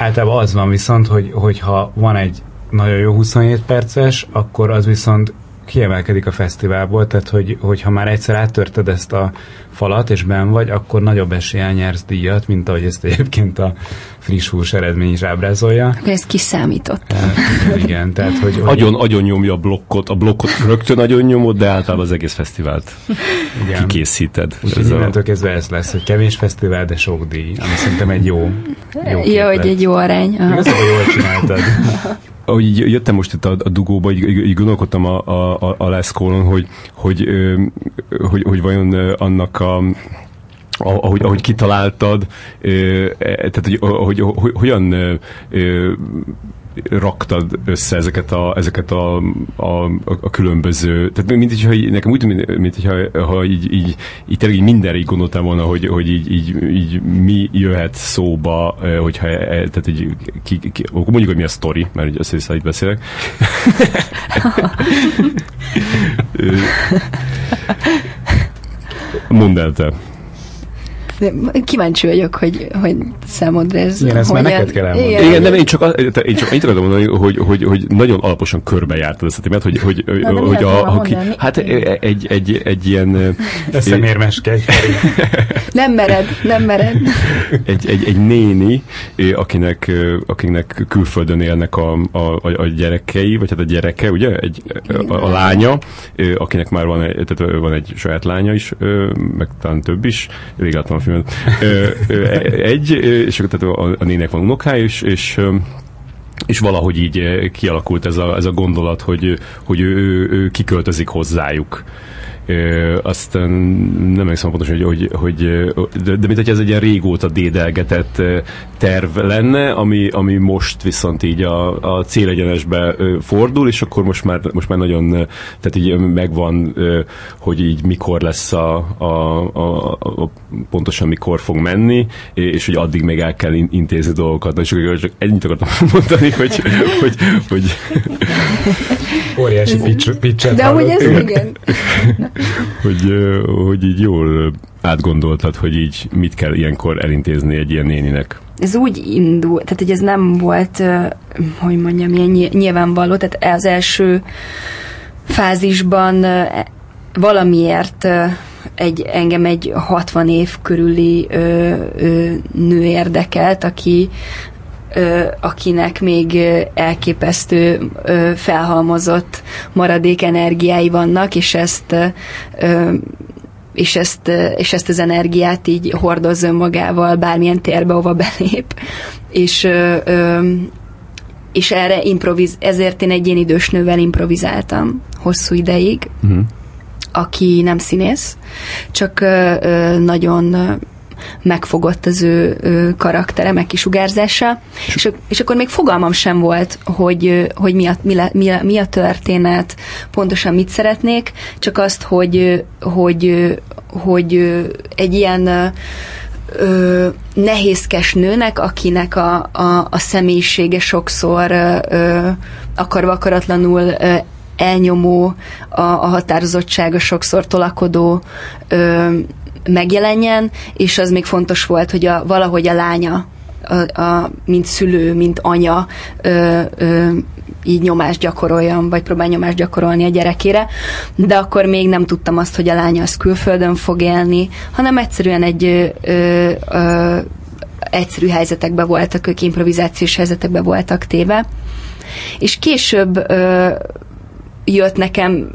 általában az van viszont, hogy, hogyha van egy nagyon jó 27 perces, akkor az viszont kiemelkedik a fesztiválból, tehát hogy, hogyha már egyszer áttörted ezt a falat, és ben vagy, akkor nagyobb eséllyel nyersz díjat, mint ahogy ezt egyébként a friss hús eredmény is ábrázolja. Akkor ezt kiszámított. Tehát, igen, igen, tehát hogy, hogy Agyon, agyon nyomja a blokkot, a blokkot rögtön agyon nyomod, de általában az egész fesztivált igen. kikészíted. Úgyhogy Ez a- innentől kezdve ez lesz, hogy kevés fesztivál, de sok díj, ami szerintem egy jó, jó Ja, képlet. hogy egy jó arány. Aha. Igazából jól csináltad. ahogy így jöttem most itt a, a dugóba, így, így, gondolkodtam a, a, a- Les Cole-on, hogy, hogy, hogy, hogy vajon annak a ahogy, ahogy kitaláltad, e, tehát hogy, hogy, hogy hogyan raktad össze ezeket a, ezeket a, a, a különböző, tehát mint hogyha így- nekem úgy tűnik, mint, hogyha ha így, így, így tényleg így mindenre így gondoltam volna, hogy, hogy így, így, így mi jöhet szóba, hogyha, e- tehát így, ki, ki, mondjuk, hogy mi a sztori, mert ugye össze itt beszélek. Ö, Mondd el te. Kíváncsi vagyok, hogy, hogy számodra ez Igen, ezt már neked kell elmondani. Igen. Igen, nem, én csak, a- én csak annyit akartam mondani, hogy, hogy, hogy nagyon alaposan körbejártad ezt a témát, hogy, hogy, de mi hogy a, Roman, aki, hát egy, egy, egy ilyen Eszemérmeskedj, Feri. Nem mered, nem mered. egy, egy, egy néni, akinek, akinek külföldön élnek a, a, a, a gyerekei, vagy hát a gyereke, ugye, egy, a, a lánya, akinek már van egy, tehát van egy saját lánya is, meg talán több is, rég láttam a ö, Egy, és akkor tehát a, a nének van unokája és ö, és valahogy így kialakult ez a, ez a gondolat, hogy, hogy ő, ő, ő kiköltözik hozzájuk. Ö, azt nem emlékszem pontosan, hogy, hogy, hogy de, de mint hogy ez egy ilyen régóta dédelgetett terv lenne, ami, ami most viszont így a, a célegyenesbe fordul, és akkor most már, most már nagyon, tehát így megvan, hogy így mikor lesz a, a, a, a, a pontosan mikor fog menni, és hogy addig még el kell in- intézni dolgokat. Na, és akkor csak ennyit akartam mondani, hogy, hogy, hogy, Óriási pitch, pitchet De amúgy ez igen. hogy, hogy így jól átgondoltad, hogy így mit kell ilyenkor elintézni egy ilyen néninek. Ez úgy indul, tehát hogy ez nem volt, hogy mondjam, ilyen ny- nyilvánvaló, tehát az első fázisban ö, valamiért egy, engem egy 60 év körüli ö, ö, nő érdekelt, aki akinek még elképesztő felhalmozott maradék energiái vannak, és ezt és ezt, és ezt az energiát így hordozza önmagával bármilyen térbe, ahova belép. És, és erre improviz, ezért én egy ilyen idős nővel improvizáltam hosszú ideig, Uh-huh. aki nem színész, csak nagyon megfogott az ő, ő karaktere, meg kisugárzása, és, és akkor még fogalmam sem volt, hogy, hogy mi, a, mi, le, mi, a, mi a történet, pontosan mit szeretnék, csak azt, hogy, hogy, hogy egy ilyen ö, nehézkes nőnek, akinek a, a, a személyisége sokszor ö, akarva akaratlanul ö, elnyomó, a, a határozottsága sokszor tolakodó ö, megjelenjen, és az még fontos volt, hogy a, valahogy a lánya, a, a, mint szülő, mint anya ö, ö, így nyomást gyakoroljon, vagy próbál nyomást gyakorolni a gyerekére, de akkor még nem tudtam azt, hogy a lánya az külföldön fog élni, hanem egyszerűen egy ö, ö, egyszerű helyzetekben voltak, ők improvizációs helyzetekben voltak téve. És később ö, jött nekem,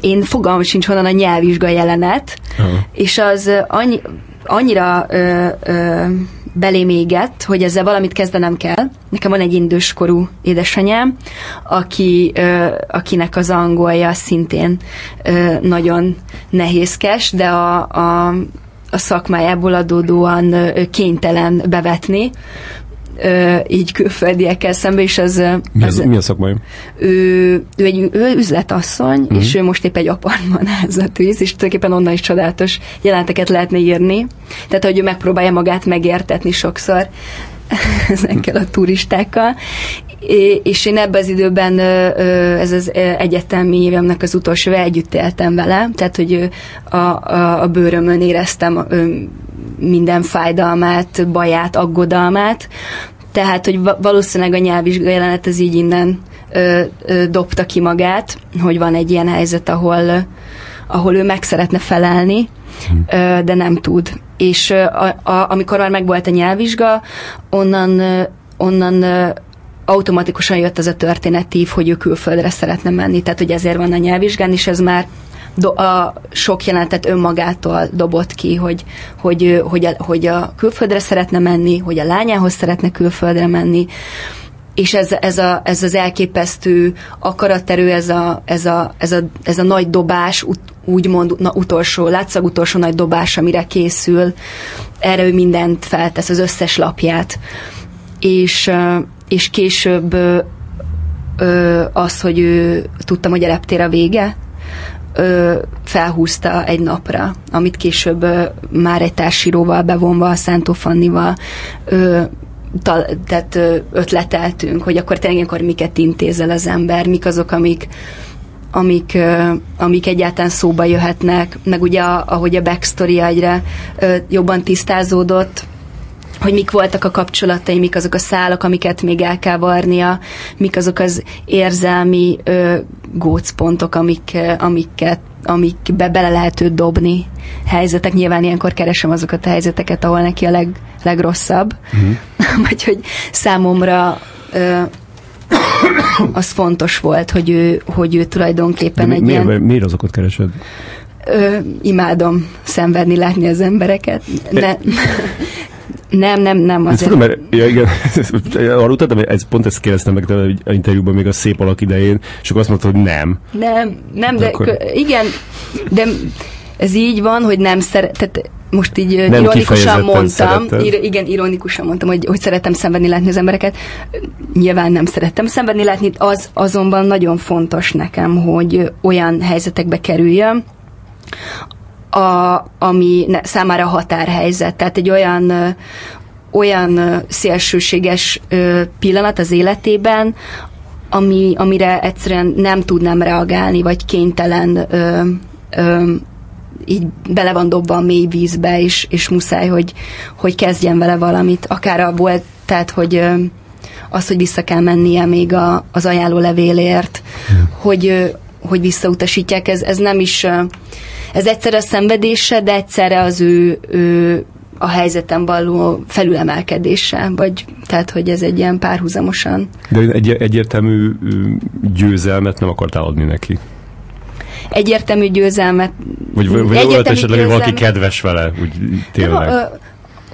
én fogalmam sincs honnan a nyelvvizsga jelenet, Aha. és az annyi, annyira ö, ö, belém égett, hogy ezzel valamit kezdenem kell. Nekem van egy indős korú édesanyám, aki, ö, akinek az angolja szintén ö, nagyon nehézkes, de a, a, a szakmájából adódóan kénytelen bevetni, így külföldiekkel szembe, és az, Mi, az az, mi a szakmai? ő, ő egy ő üzletasszony, uh-huh. és ő most épp egy apartmanházat űz, és tulajdonképpen onnan is csodálatos jelenteket lehetne írni. Tehát, hogy ő megpróbálja magát megértetni sokszor ezekkel a turistákkal. És én ebben az időben, ez az egyetemi évemnek az utolsó együtt éltem vele, tehát, hogy a, a, a bőrömön éreztem minden fájdalmát, baját, aggodalmát, tehát, hogy va- valószínűleg a nyelvvizsga jelenet az így innen ö, ö, dobta ki magát, hogy van egy ilyen helyzet, ahol, ahol ő meg szeretne felelni, ö, de nem tud. És ö, a, a, amikor már megvolt a nyelvvizsga, onnan, ö, onnan ö, automatikusan jött ez a történetív, hogy ő külföldre szeretne menni, tehát hogy ezért van a nyelvvizsgán, és ez már do, a sok jelenetet önmagától dobott ki, hogy, hogy, hogy, a, hogy a külföldre szeretne menni, hogy a lányához szeretne külföldre menni, és ez, ez, a, ez az elképesztő akaratterő, ez a, ez a, ez a, ez a nagy dobás, úgymond na, utolsó, látszag utolsó nagy dobás, amire készül, erre ő mindent feltesz, az összes lapját. És, és később az, hogy ő tudtam, hogy a reptér a vége, ö, felhúzta egy napra, amit később ö, már egy társíróval bevonva, a Szántó Fannival ö, tal, tehát ö, ötleteltünk, hogy akkor tényleg akkor miket intézel az ember, mik azok, amik amik, amik egyáltalán szóba jöhetnek, meg ugye ahogy a backstory egyre jobban tisztázódott, hogy mik voltak a kapcsolatai, mik azok a szálak, amiket még el kell varnia, mik azok az érzelmi ö, gócpontok, amik, amiket, amikbe bele lehet őt dobni helyzetek. Nyilván ilyenkor keresem azokat a helyzeteket, ahol neki a leg, legrosszabb. Mm. Vagy hogy számomra ö, az fontos volt, hogy ő, hogy ő tulajdonképpen De egy miért, ilyen... Miért azokat keresed? Ö, imádom szenvedni, látni az embereket. Ne, nem, nem, nem. Ez fura, mert ja, igen, arról tudtam, ez, pont ezt kérdeztem meg tőle egy interjúban még a szép alak idején, és akkor azt mondta, hogy nem. Nem, nem, de, de akkor... igen, de ez így van, hogy nem szeret, tehát most így nem ironikusan mondtam, ir, igen, ironikusan mondtam, hogy, hogy szeretem szenvedni látni az embereket. Nyilván nem szerettem szenvedni látni, az azonban nagyon fontos nekem, hogy olyan helyzetekbe kerüljön, a, ami ne, számára határhelyzet. Tehát egy olyan, ö, olyan szélsőséges ö, pillanat az életében, ami, amire egyszerűen nem tudnám reagálni, vagy kénytelen ö, ö, így bele van dobva a mély vízbe, és, és muszáj, hogy, hogy kezdjen vele valamit. Akár a volt, tehát, hogy ö, az, hogy vissza kell mennie még a, az ajánló levélért, hmm. hogy, ö, hogy visszautasítják, ez, ez nem is ez egyszerre a szenvedése, de egyszerre az ő, ő a helyzetem való felülemelkedése, vagy tehát, hogy ez egy ilyen párhuzamosan. De egy, egyértelmű győzelmet nem akartál adni neki? Egyértelmű győzelmet. Vagy, vagy olyat esetleg, hogy valaki kedves vele, úgy tényleg. Nem,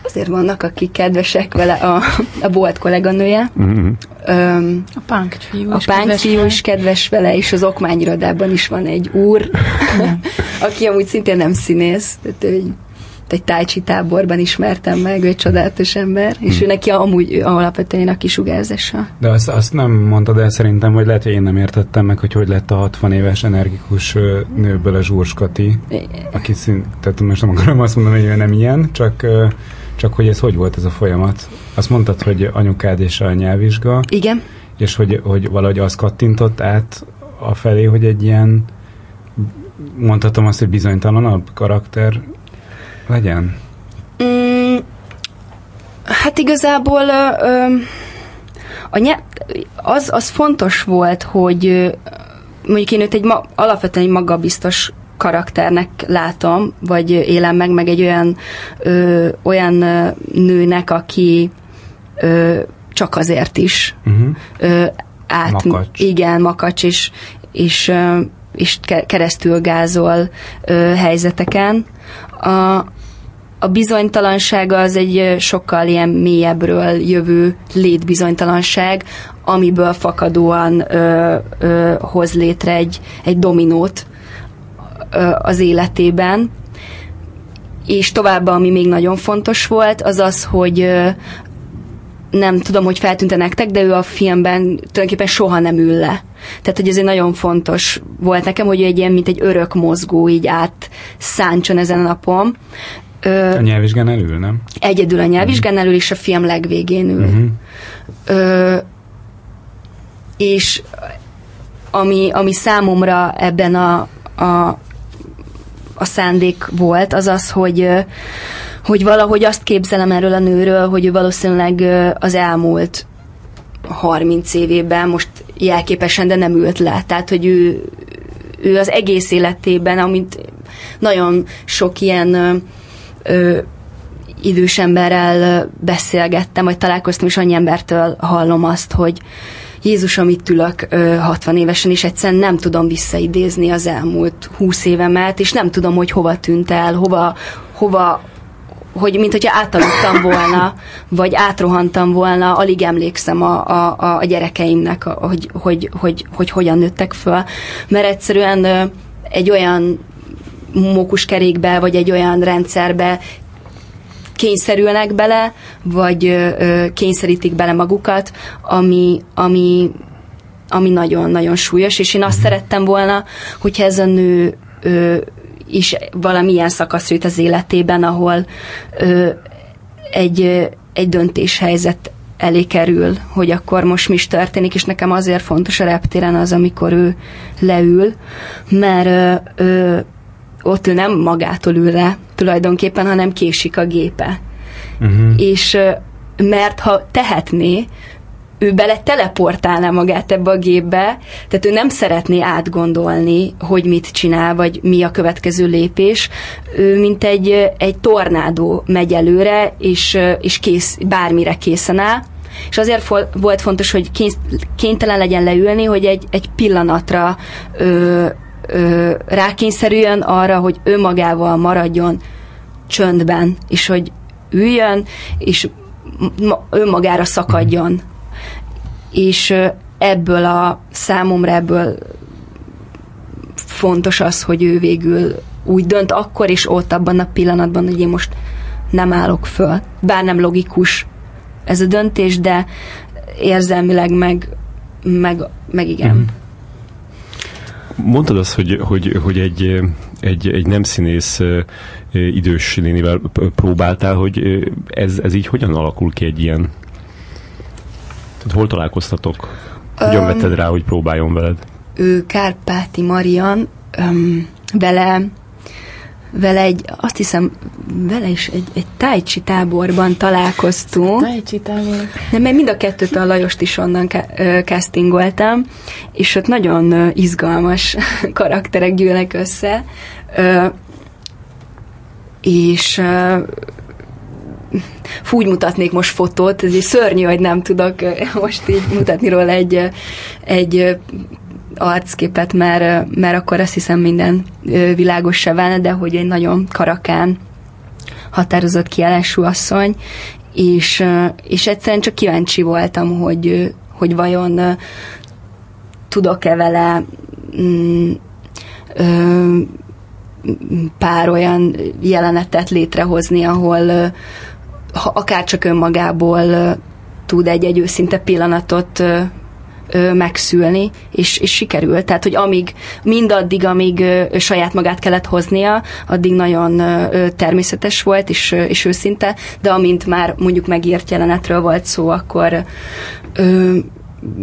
azért vannak, akik kedvesek vele, a, a bolt kolléganője. Öm, a punk fiú A punk fiú is kedves vele, és az okmányirodában is van egy úr, aki amúgy szintén nem színész, tehát ő egy tájcsi táborban ismertem meg, ő egy csodálatos ember, és hmm. ő neki amúgy alapvetően a kisugárzása. De azt, azt nem mondtad el szerintem, hogy lehet, hogy én nem értettem meg, hogy hogy lett a 60 éves energikus nőből a Zsurskati, aki szint, tehát most nem akarom azt mondani, hogy ő nem ilyen, csak csak hogy ez hogy volt ez a folyamat? Azt mondtad, hogy anyukád és a nyelvvizsga. Igen. És hogy, hogy valahogy az kattintott át a felé, hogy egy ilyen mondhatom azt, hogy bizonytalanabb karakter legyen? Mm, hát igazából ö, a nyelv, az, az fontos volt, hogy mondjuk én őt egy ma, alapvetően egy magabiztos karakternek látom, vagy élem meg, meg egy olyan, ö, olyan nőnek, aki ö, csak azért is uh-huh. ö, át, makacs. igen, makacs, és, és, ö, és keresztül gázol ö, helyzeteken. A, a bizonytalanság az egy sokkal ilyen mélyebbről jövő létbizonytalanság, amiből fakadóan ö, ö, hoz létre egy, egy dominót, az életében. És továbbá, ami még nagyon fontos volt, az az, hogy nem tudom, hogy feltűnte nektek, de ő a filmben tulajdonképpen soha nem ül le. Tehát, hogy ez egy nagyon fontos volt nekem, hogy ő egy ilyen, mint egy örök mozgó így át száncson ezen a napon. Ö, a nyelvvizsgán elül, nem? Egyedül a nyelvvizsgán uh-huh. elül, és a film legvégén ül. Uh-huh. Ö, és ami, ami számomra ebben a, a, a szándék volt, az az, hogy hogy valahogy azt képzelem erről a nőről, hogy ő valószínűleg az elmúlt 30 évében most jelképesen, de nem ült le. Tehát, hogy ő, ő az egész életében, amit nagyon sok ilyen ö, idős emberrel beszélgettem, vagy találkoztam, és annyi embertől hallom azt, hogy, Jézus, amit ülök 60 évesen, és egyszerűen nem tudom visszaidézni az elmúlt 20 évemet, és nem tudom, hogy hova tűnt el, hova, hova hogy mint hogyha átaludtam volna, vagy átrohantam volna, alig emlékszem a, a, a gyerekeimnek, hogy, hogy, hogy, hogy hogyan nőttek föl, mert egyszerűen egy olyan mókuskerékbe, vagy egy olyan rendszerbe kényszerülnek bele, vagy ö, kényszerítik bele magukat, ami, ami, ami nagyon-nagyon súlyos, és én azt szerettem volna, hogyha ez a nő ö, is valamilyen szakasz jut az életében, ahol ö, egy, egy döntéshelyzet elé kerül, hogy akkor most mi is történik, és nekem azért fontos a reptéren az, amikor ő leül, mert ö, ö, ott ő nem magától ül le tulajdonképpen, hanem késik a gépe. Uh-huh. És mert ha tehetné, ő bele teleportálná magát ebbe a gépbe, tehát ő nem szeretné átgondolni, hogy mit csinál, vagy mi a következő lépés. Ő mint egy, egy tornádó megy előre, és, és kész, bármire készen áll, és azért volt fontos, hogy kénytelen legyen leülni, hogy egy, egy pillanatra ö, ö, rákényszerüljön arra, hogy ő magával maradjon csöndben, és hogy üljön, és önmagára szakadjon és ebből a számomra ebből fontos az, hogy ő végül úgy dönt akkor és ott abban a pillanatban, hogy én most nem állok föl. Bár nem logikus ez a döntés, de érzelmileg meg, meg, meg igen. Mm. Mondtad azt, hogy, hogy, hogy egy, egy, egy nem színész idős nénivel próbáltál, hogy ez, ez így hogyan alakul ki egy ilyen tehát hol találkoztatok? Hogyan um, vetted rá, hogy próbáljon veled? Ő Kárpáti Marian, um, vele vele egy, azt hiszem, vele is egy, egy tájcsi táborban találkoztunk. Tájcsi tábor. Nem, mert mind a kettőt a Lajost is onnan castingoltam, és ott nagyon izgalmas karakterek gyűlnek össze. És fúgy mutatnék most fotót, ez egy szörnyű, hogy nem tudok most így mutatni róla egy, egy arcképet, mert, mert akkor azt hiszem minden világos se válna, de hogy egy nagyon karakán határozott kiállású asszony, és, és egyszerűen csak kíváncsi voltam, hogy, hogy vajon tudok-e vele mm, pár olyan jelenetet létrehozni, ahol, akár csak önmagából tud egy-egy őszinte pillanatot ö, megszülni, és, és sikerült. Tehát, hogy amíg, mindaddig, amíg ö, saját magát kellett hoznia, addig nagyon ö, természetes volt, és, ö, és őszinte, de amint már mondjuk megírt jelenetről volt szó, akkor ö,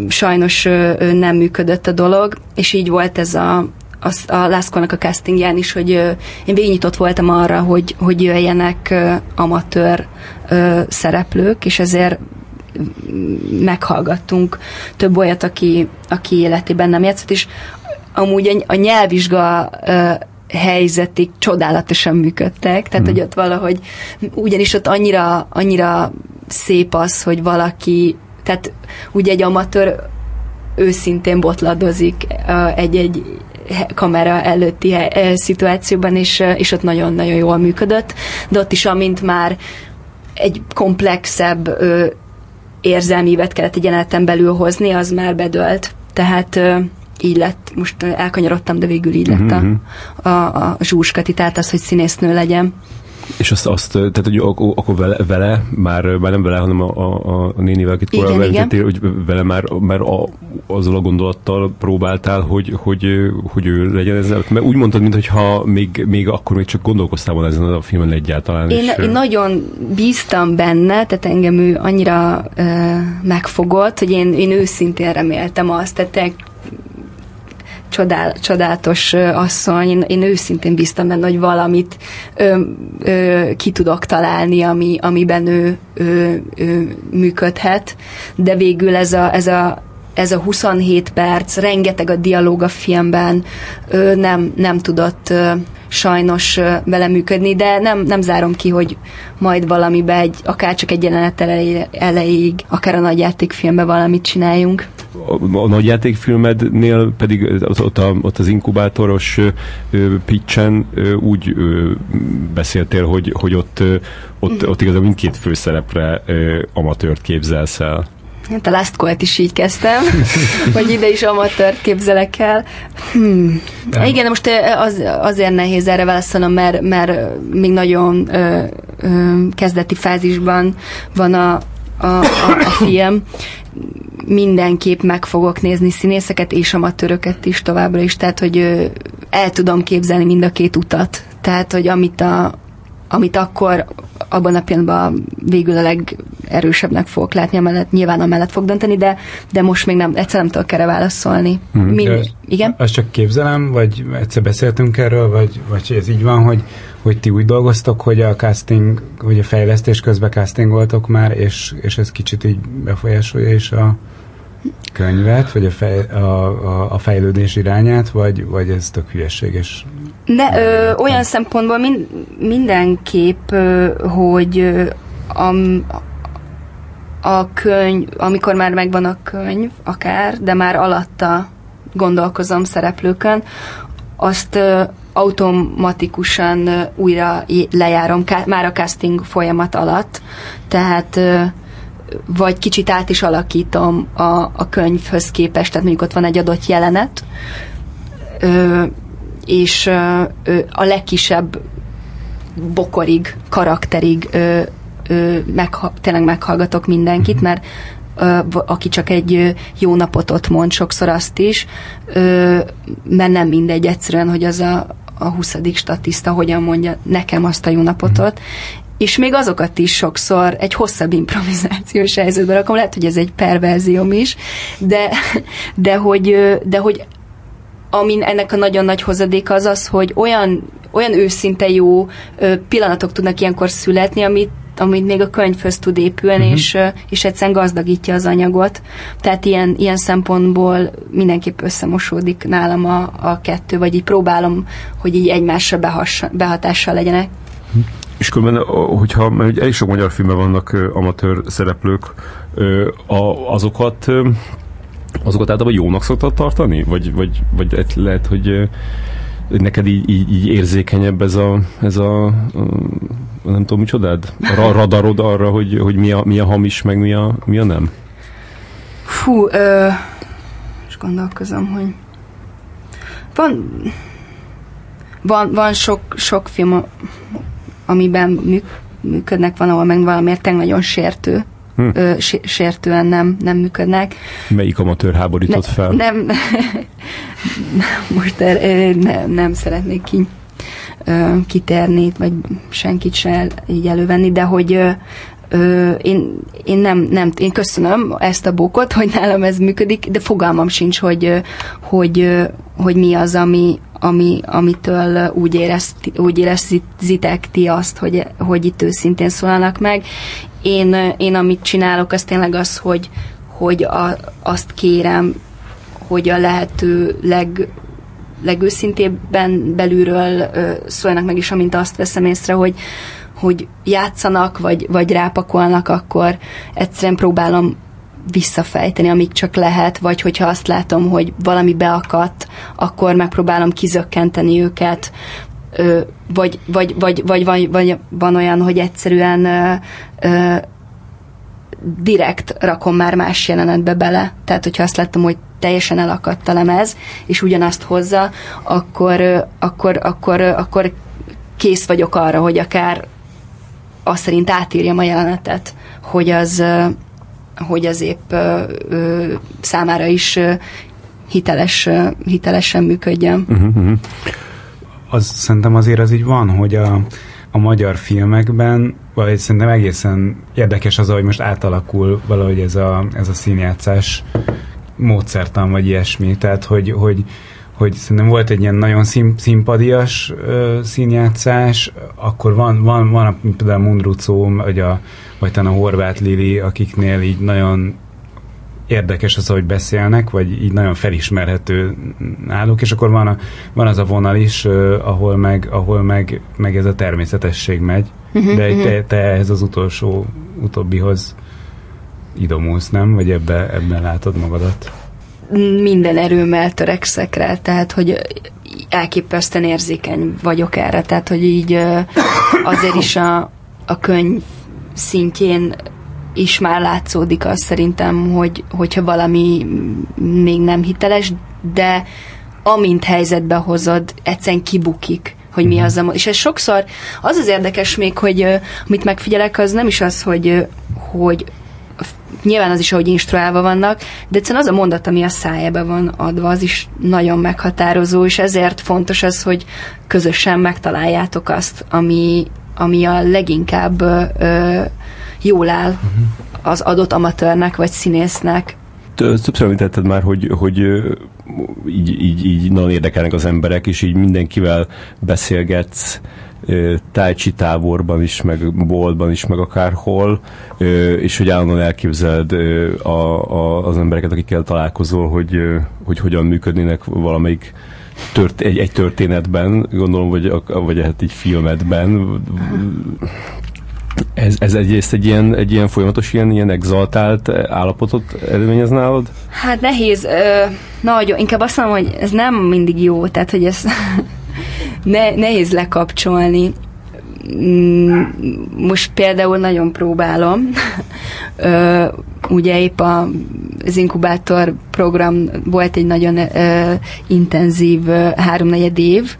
sajnos ö, nem működött a dolog, és így volt ez a, az, a Lászkónak a castingján is, hogy ö, én végignyitott voltam arra, hogy, hogy jöjjenek ö, amatőr ö, szereplők, és ezért meghallgattunk több olyat, aki, aki életében nem játszott, és amúgy a, a nyelvvizsga ö, helyzetig csodálatosan működtek, tehát mm. hogy ott valahogy, ugyanis ott annyira, annyira szép az, hogy valaki, tehát ugye egy amatőr őszintén botladozik egy-egy kamera előtti szituációban, és, és ott nagyon-nagyon jól működött, de ott is, amint már egy komplexebb ö, érzelmívet kellett egy jeleneten belül hozni, az már bedölt. Tehát így lett, most elkanyarodtam, de végül így lett a, mhm, a, a zsúrskati, tehát az, hogy színésznő legyen. És azt, azt tehát, hogy akkor vele, vele már, már nem vele, hanem a, a, a nénivel, akit korábban hogy vele már, már a, azzal a gondolattal próbáltál, hogy, hogy, hogy ő legyen ezzel. Mert úgy mondtad, mintha még, még akkor még csak gondolkoztál volna ezen a filmen egyáltalán. Én, és, én nagyon bíztam benne, tehát engem ő annyira uh, megfogott, hogy én, én őszintén reméltem azt, tehát csodál, csodálatos asszony, én, én őszintén bíztam benne, hogy valamit ö, ö, ki tudok találni, ami, amiben ő, ő, ő működhet, de végül ez a, ez a ez a 27 perc, rengeteg a dialóg a filmben, ő nem, nem tudott sajnos ö, vele működni, de nem, nem zárom ki, hogy majd valamibe egy, akár csak egy jelenet elejéig, akár a nagyjátékfilmbe valamit csináljunk a, a nagyjátékfilmednél pedig ott, ott, a, ott az inkubátoros pitchen úgy beszéltél, hogy, hogy ott, ott, ott igazából mindkét főszerepre amatőrt képzelsz el. Hát a Last Call-t is így kezdtem, hogy ide is amatőrt képzelek el. Hmm. Igen, de most az, azért nehéz erre válaszolnom, mert, mert még nagyon ö, ö, kezdeti fázisban van a, a, a, a film, mindenképp meg fogok nézni színészeket és amatőröket is továbbra is, tehát hogy el tudom képzelni mind a két utat. Tehát, hogy amit a, amit akkor abban a pillanatban végül a legerősebbnek fogok látni, amellett, nyilván amellett fog dönteni, de, de most még nem, egyszer nem tudok erre válaszolni. Hmm. Mind, igen? Azt csak képzelem, vagy egyszer beszéltünk erről, vagy, vagy ez így van, hogy, hogy ti úgy dolgoztok, hogy a casting, hogy a fejlesztés közben castingoltok már, és, és ez kicsit így befolyásolja is a könyvet, vagy a, fej, a, a, a fejlődés irányát, vagy, vagy ez tök hülyeséges? De ö, olyan szempontból mind, mindenképp, ö, hogy a, a könyv, amikor már megvan a könyv, akár, de már alatta gondolkozom szereplőkön, azt ö, automatikusan ö, újra lejárom, ká, már a casting folyamat alatt, tehát ö, vagy kicsit át is alakítom a, a könyvhöz képest, tehát mondjuk ott van egy adott jelenet, ö, és a legkisebb bokorig, karakterig ö, ö, megha, tényleg meghallgatok mindenkit, mhm. mert ö, aki csak egy jó napot ott mond, sokszor azt is, ö, mert nem mindegy egyszerűen, hogy az a, a 20. statiszta hogyan mondja nekem azt a jó napotot, és még azokat is sokszor egy hosszabb improvizációs helyzetbe rakom, lehet, hogy ez egy perverzióm is, de, de, hogy, de hogy amin ennek a nagyon nagy hozadéka az az, hogy olyan, olyan őszinte jó pillanatok tudnak ilyenkor születni, amit amit még a könyvhöz tud épülni, uh-huh. és, és egyszerűen gazdagítja az anyagot. Tehát ilyen, ilyen szempontból mindenképp összemosódik nálam a, a kettő, vagy így próbálom, hogy így egymásra behassa, behatással legyenek. És különben, hogyha, mert elég sok magyar filmben vannak amatőr szereplők, azokat azokat általában jónak szoktad tartani? Vagy, vagy, vagy lehet, hogy neked így, így, így érzékenyebb ez a, ez a, a nem tudom micsodád? A radarod arra, hogy, hogy mi, a, mi a hamis, meg mi a, mi a nem? Fú, ö, és gondolkozom, hogy van, van, van sok, sok film, amiben műk, működnek, van, ahol meg valamiért tényleg nagyon sértő. Hm. Ö, sértően nem, nem működnek. Melyik amatőr háborított fel? Nem, most er, nem, nem szeretnék ki, ö, kitérni, vagy senkit se így elővenni, de hogy ö, ö, én, én nem, nem, én köszönöm ezt a bókot, hogy nálam ez működik, de fogalmam sincs, hogy, hogy, hogy mi az, ami, ami, amitől úgy, érezt, úgy érezzitek ti azt, hogy, hogy itt őszintén szólalnak meg. Én, én amit csinálok, az tényleg az, hogy, hogy a, azt kérem, hogy a lehető leg, legőszintébben belülről ö, meg, és amint azt veszem észre, hogy, hogy játszanak, vagy, vagy rápakolnak, akkor egyszerűen próbálom visszafejteni, amíg csak lehet, vagy hogyha azt látom, hogy valami beakadt, akkor megpróbálom kizökkenteni őket, ö, vagy, vagy, vagy, vagy, vagy, vagy van olyan, hogy egyszerűen ö, ö, direkt rakom már más jelenetbe bele. Tehát, hogyha azt láttam, hogy teljesen elakadt a lemez, és ugyanazt hozza, akkor, akkor, akkor, akkor kész vagyok arra, hogy akár azt szerint átírjam a jelenetet, hogy az, hogy az épp ö, ö, számára is ö, hiteles, ö, hitelesen működjön. Uh-huh, uh-huh. Az szerintem azért az így van, hogy a, a magyar filmekben, vagy szerintem egészen érdekes az, hogy most átalakul valahogy ez a, ez a színjátszás módszertan, vagy ilyesmi. Tehát, hogy, hogy, hogy szerintem volt egy ilyen nagyon szín, színpadias ö, színjátszás, akkor van, van, van például a Mundrucó, vagy a vagy talán a Horváth Lili, akiknél így nagyon érdekes az, hogy beszélnek, vagy így nagyon felismerhető náluk, és akkor van, a, van az a vonal is, uh, ahol, meg, ahol meg, meg ez a természetesség megy, uh-huh, de uh-huh. te, te ez az utolsó, utóbbihoz idomulsz, nem? Vagy ebbe, ebben látod magadat? Minden erőmmel törekszek rá, tehát, hogy elképesztően érzékeny vagyok erre, tehát, hogy így azért is a, a könyv szintjén is már látszódik az szerintem, hogy, hogyha valami még nem hiteles, de amint helyzetbe hozod, egyszerűen kibukik hogy mi mhm. az a... És ez sokszor az az érdekes még, hogy amit megfigyelek, az nem is az, hogy, hogy nyilván az is, hogy instruálva vannak, de egyszerűen az a mondat, ami a szájába van adva, az is nagyon meghatározó, és ezért fontos az, hogy közösen megtaláljátok azt, ami, ami a leginkább ö, jól áll uh-huh. az adott amatőrnek vagy színésznek. Többször említetted már, hogy, hogy így, így, így nagyon érdekelnek az emberek, és így mindenkivel beszélgetsz, tájcsi táborban is, meg boltban is, meg akárhol, és hogy állandóan elképzeled a, a, az embereket, akikkel találkozol, hogy, hogy hogyan működnének valamelyik tört, egy, egy történetben, gondolom, vagy, vagy hát egy filmetben. Ez, ez egyrészt egy ilyen, egy ilyen folyamatos, ilyen, ilyen exaltált állapotot eredményez nálad? Hát nehéz, ö, nagyon, inkább azt mondom, hogy ez nem mindig jó, tehát hogy ez ne, nehéz lekapcsolni. Mm, most például nagyon próbálom. Ugye épp a, az inkubátor program volt egy nagyon ö, intenzív ö, háromnegyed év,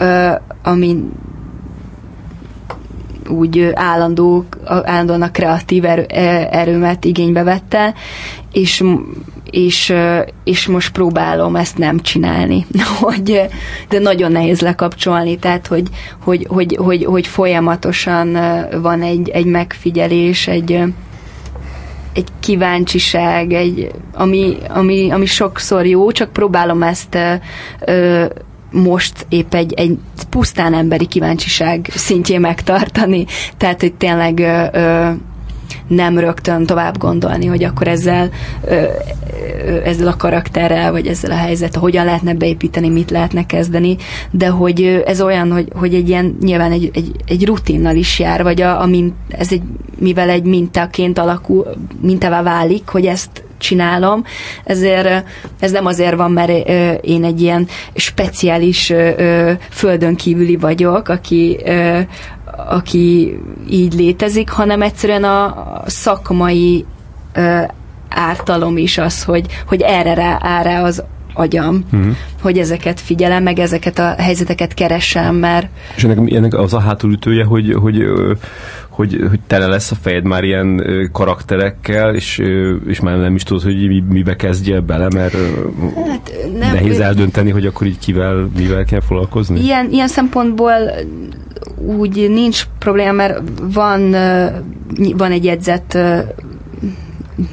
ö, ami úgy állandó, állandóan a kreatív erő, erőmet igénybe vette, és és, és most próbálom ezt nem csinálni, hogy, de nagyon nehéz lekapcsolni, tehát hogy, hogy, hogy, hogy, hogy folyamatosan van egy, egy megfigyelés, egy, egy kíváncsiság, egy, ami, ami, ami sokszor jó, csak próbálom ezt ö, most épp egy, egy pusztán emberi kíváncsiság szintjén megtartani, tehát hogy tényleg ö, ö, nem rögtön tovább gondolni, hogy akkor ezzel, ezzel a karakterrel, vagy ezzel a helyzet, hogyan lehetne beépíteni, mit lehetne kezdeni, de hogy ez olyan, hogy, hogy egy ilyen, nyilván egy, egy, egy rutinnal is jár, vagy a, a mint, ez egy, mivel egy mintaként alakul, mintává válik, hogy ezt csinálom, ezért ez nem azért van, mert én egy ilyen speciális földön kívüli vagyok, aki aki így létezik, hanem egyszerűen a szakmai ártalom is az, hogy, hogy erre rá, rá az agyam, uh-huh. hogy ezeket figyelem, meg ezeket a helyzeteket keresem, mert... És ennek, ennek az a hátulütője, hogy, hogy, hogy, hogy tele lesz a fejed már ilyen karakterekkel, és, és már nem is tudod, hogy mi, mibe kezdje bele, mert hát, nem, nehéz eldönteni, hogy akkor így kivel, mivel kell foglalkozni? Ilyen, ilyen szempontból úgy nincs probléma, mert van, van egy jegyzett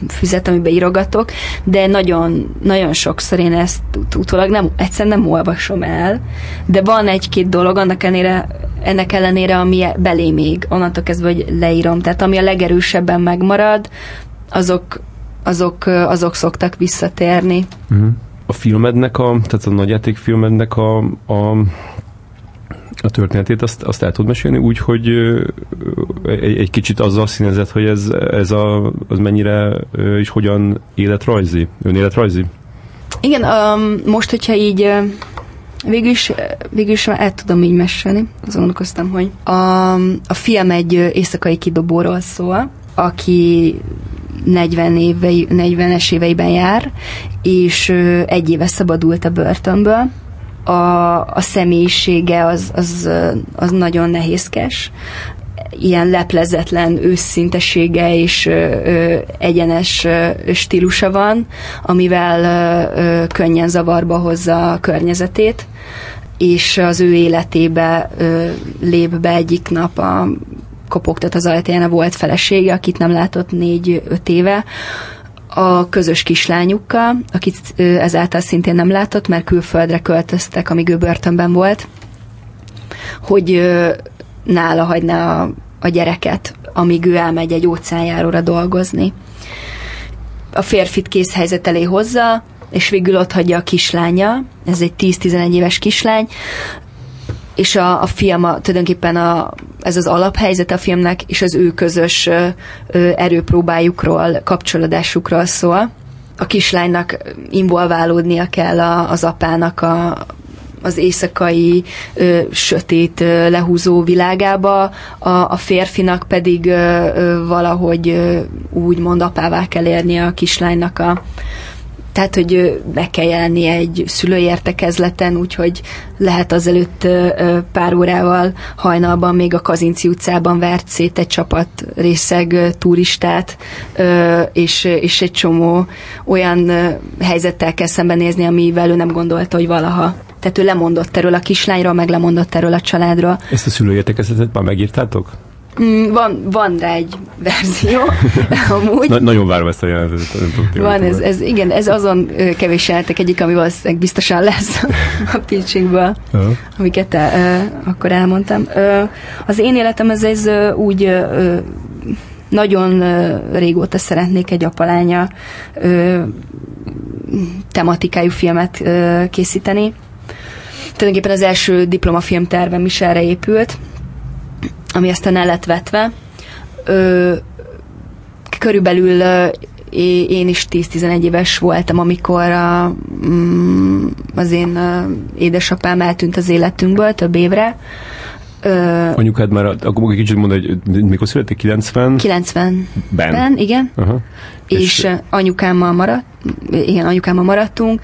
füzet, amiben írogatok, de nagyon, nagyon sokszor én ezt utólag nem, egyszerűen nem olvasom el, de van egy-két dolog annak ellenére, ennek ellenére, ami belé még, onnantól kezdve, hogy leírom. Tehát ami a legerősebben megmarad, azok, azok, azok szoktak visszatérni. Uh-huh. A filmednek, a, tehát a nagyjátékfilmednek a, a a történetét, azt, azt el tud mesélni úgy, hogy egy, egy kicsit azzal színezett, hogy ez, ez a, az mennyire és hogyan életrajzi, önéletrajzi? Igen, um, most, hogyha így végül is, végül is el tudom így mesélni. Azon gondolkoztam, hogy a, a film egy éjszakai kidobóról szól, aki 40 évei, 40-es éveiben jár, és egy éve szabadult a börtönből, a, a személyisége az, az, az nagyon nehézkes. Ilyen leplezetlen őszintesége és ö, ö, egyenes ö, stílusa van, amivel ö, ö, könnyen zavarba hozza a környezetét, és az ő életébe ö, lép be egyik nap a kopogtat az ajtaján a volt felesége, akit nem látott négy-öt éve, a közös kislányukkal, akit ezáltal szintén nem látott, mert külföldre költöztek, amíg ő börtönben volt, hogy nála hagyná a, a gyereket, amíg ő elmegy egy óceánjáróra dolgozni. A férfit kész helyzet elé hozza, és végül ott hagyja a kislánya, ez egy 10-11 éves kislány, és a, a film a, tulajdonképpen a, ez az alaphelyzet a filmnek, és az ő közös ö, ö, erőpróbájukról, kapcsolódásukról szól. A kislánynak involválódnia kell a, az apának a, az éjszakai ö, sötét ö, lehúzó világába, a, a férfinak pedig ö, ö, valahogy ö, úgymond apává kell érnie a kislánynak a tehát, hogy meg kell jelennie egy szülői értekezleten, úgyhogy lehet azelőtt pár órával hajnalban még a Kazinci utcában vert szét egy csapat részeg turistát, és, és egy csomó olyan helyzettel kell szembenézni, amivel ő nem gondolta, hogy valaha tehát ő lemondott erről a kislányról, meg lemondott erről a családról. Ezt a szülőértekezetet már megírtátok? Mm, van, van rá egy verzió, amúgy. Na, nagyon várom ezt a jelentetet. Van, ez, ez, igen, ez azon kevés jelentek egyik, ami valószínűleg biztosan lesz a pitchinkből, uh-huh. amiket uh, akkor elmondtam. Uh, az én életem ez, ez uh, úgy uh, nagyon uh, régóta szeretnék egy apalánya uh, tematikájú filmet uh, készíteni. Tulajdonképpen az első diplomafilm tervem is erre épült, ami aztán el lett vetve. Ö, körülbelül én is 10-11 éves voltam, amikor a, mm, az én édesapám eltűnt az életünkből több évre. Ö, Anyukád már, akkor egy kicsit mondani, hogy mikor született? 90? 90. Ben? ben igen. Uh-huh. És, és anyukámmal maradt, igen, anyukámmal maradtunk.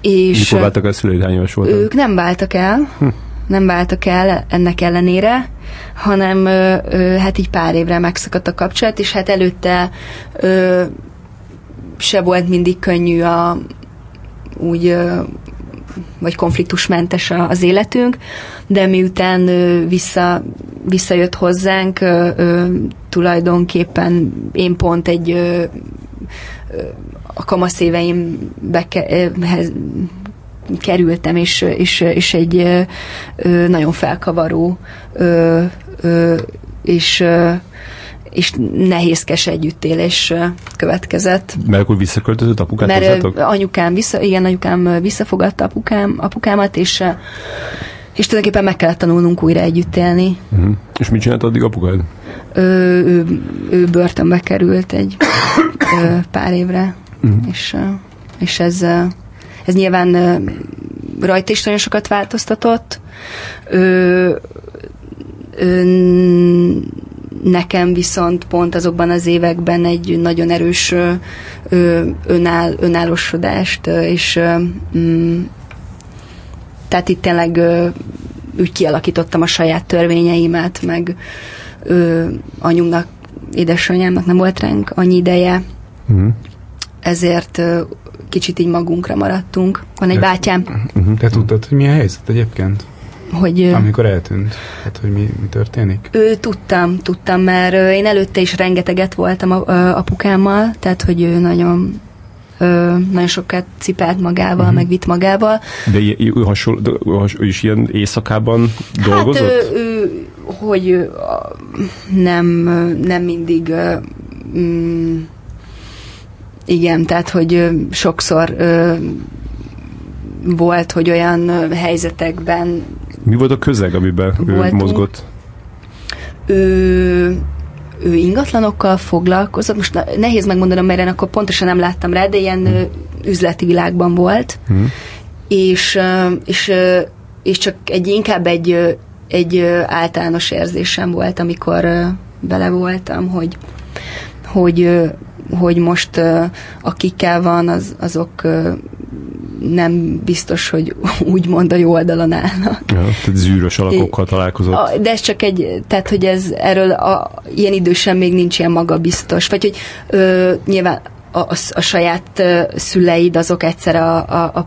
És mikor váltak el szülőid, hány éves voltál? Ők nem váltak el. Hm nem váltak el ennek ellenére, hanem ö, ö, hát így pár évre megszakadt a kapcsolat, és hát előtte ö, se volt mindig könnyű a úgy ö, vagy konfliktusmentes az életünk, de miután vissza, visszajött hozzánk, tulajdonképpen én pont egy a kamasz éveimbe kerültem, és, és, és egy nagyon felkavaró és és nehézkes együttélés következett. Mert akkor visszaköltözött apukát Mert hozzátok? anyukám, vissza, igen, anyukám visszafogadta apukám, apukámat, és és tulajdonképpen meg kellett tanulnunk újra együtt élni. Uh-huh. És mit csinált addig apukád? Ő, ő, ő börtönbe került egy ö, pár évre, uh-huh. és, és ez ez nyilván rajta is nagyon sokat változtatott. Ö, ö, nekem viszont pont azokban az években egy nagyon erős ö, önáll, önállósodást, és mm, tehát itt tényleg ö, úgy kialakítottam a saját törvényeimet, meg ö, anyumnak, édesanyámnak nem volt ránk annyi ideje, uh-huh. ezért ö, kicsit így magunkra maradtunk. Van egy bátyám. Uh-huh. Te tudtad, hogy mi a helyzet egyébként? Hogy, Amikor eltűnt? Hát, hogy mi, mi történik? Ő, tudtam, tudtam, mert én előtte is rengeteget voltam a, a, apukámmal, tehát, hogy ő nagyon ö, nagyon sokat cipelt magával, uh-huh. meg vitt magával. De ő, hasonló, ő is ilyen éjszakában dolgozott? Hát ő, ő hogy nem, nem mindig mm, igen, tehát, hogy sokszor volt, hogy olyan helyzetekben... Mi volt a közeg, amiben voltunk. ő mozgott? Ő, ő ingatlanokkal foglalkozott, most nehéz megmondanom, mert én akkor pontosan nem láttam rá, de ilyen hmm. üzleti világban volt, hmm. és, és, és csak egy inkább egy, egy általános érzésem volt, amikor bele voltam, hogy, hogy hogy most uh, akikkel van, az, azok uh, nem biztos, hogy úgymond a jó oldalon állnak. Ja, tehát zűrös alakokkal találkozott. De ez csak egy, tehát hogy ez erről a, ilyen idősen még nincs ilyen magabiztos, vagy hogy ö, nyilván a, a, a saját ö, szüleid azok egyszer a, a, a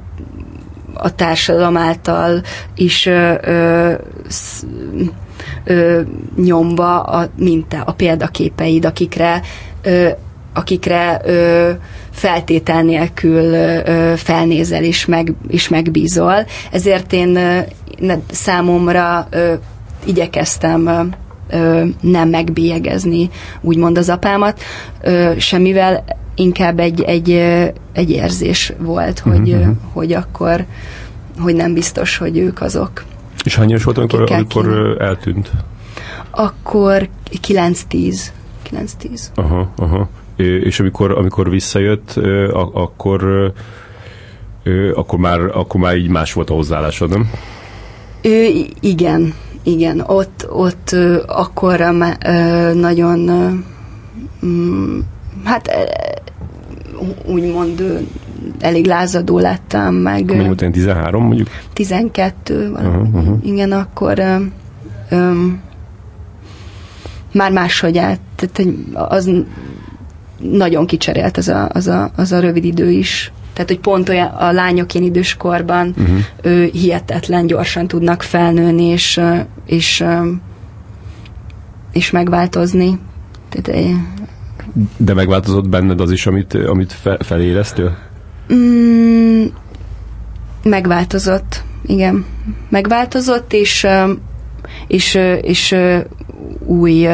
a társadalom által is ö, ö, sz, ö, nyomva a minta, a példaképeid, akikre ö, akikre ö, feltétel nélkül ö, felnézel és, meg, és megbízol. Ezért én ö, számomra ö, igyekeztem ö, nem megbélyegezni úgymond az apámat, ö, semmivel inkább egy, egy, egy érzés volt, hogy, uh-huh. hogy akkor hogy nem biztos, hogy ők azok. És hány éves volt, amikor, amikor eltűnt? Akkor 9-10. 9-10. Aha, aha és amikor, amikor visszajött, akkor akkor már, akkor már így más volt a hozzáállásod, nem? Ő, igen, igen. Ott, ott akkor nagyon mm, hát úgymond elég lázadó lettem, meg... Mennyi volt 13 mondjuk? 12, valami. Uh-huh, uh-huh. Igen, akkor ö, már máshogy át, tehát az nagyon kicserélt az a, az, a, az a rövid idő is. Tehát, hogy pont olyan a lányok ilyen időskorban uh-huh. ő, hihetetlen gyorsan tudnak felnőni, és, és, és megváltozni. Tehát, De megváltozott benned az is, amit, amit fe, feléreztél? Mm, megváltozott, igen. Megváltozott, és, és, és új,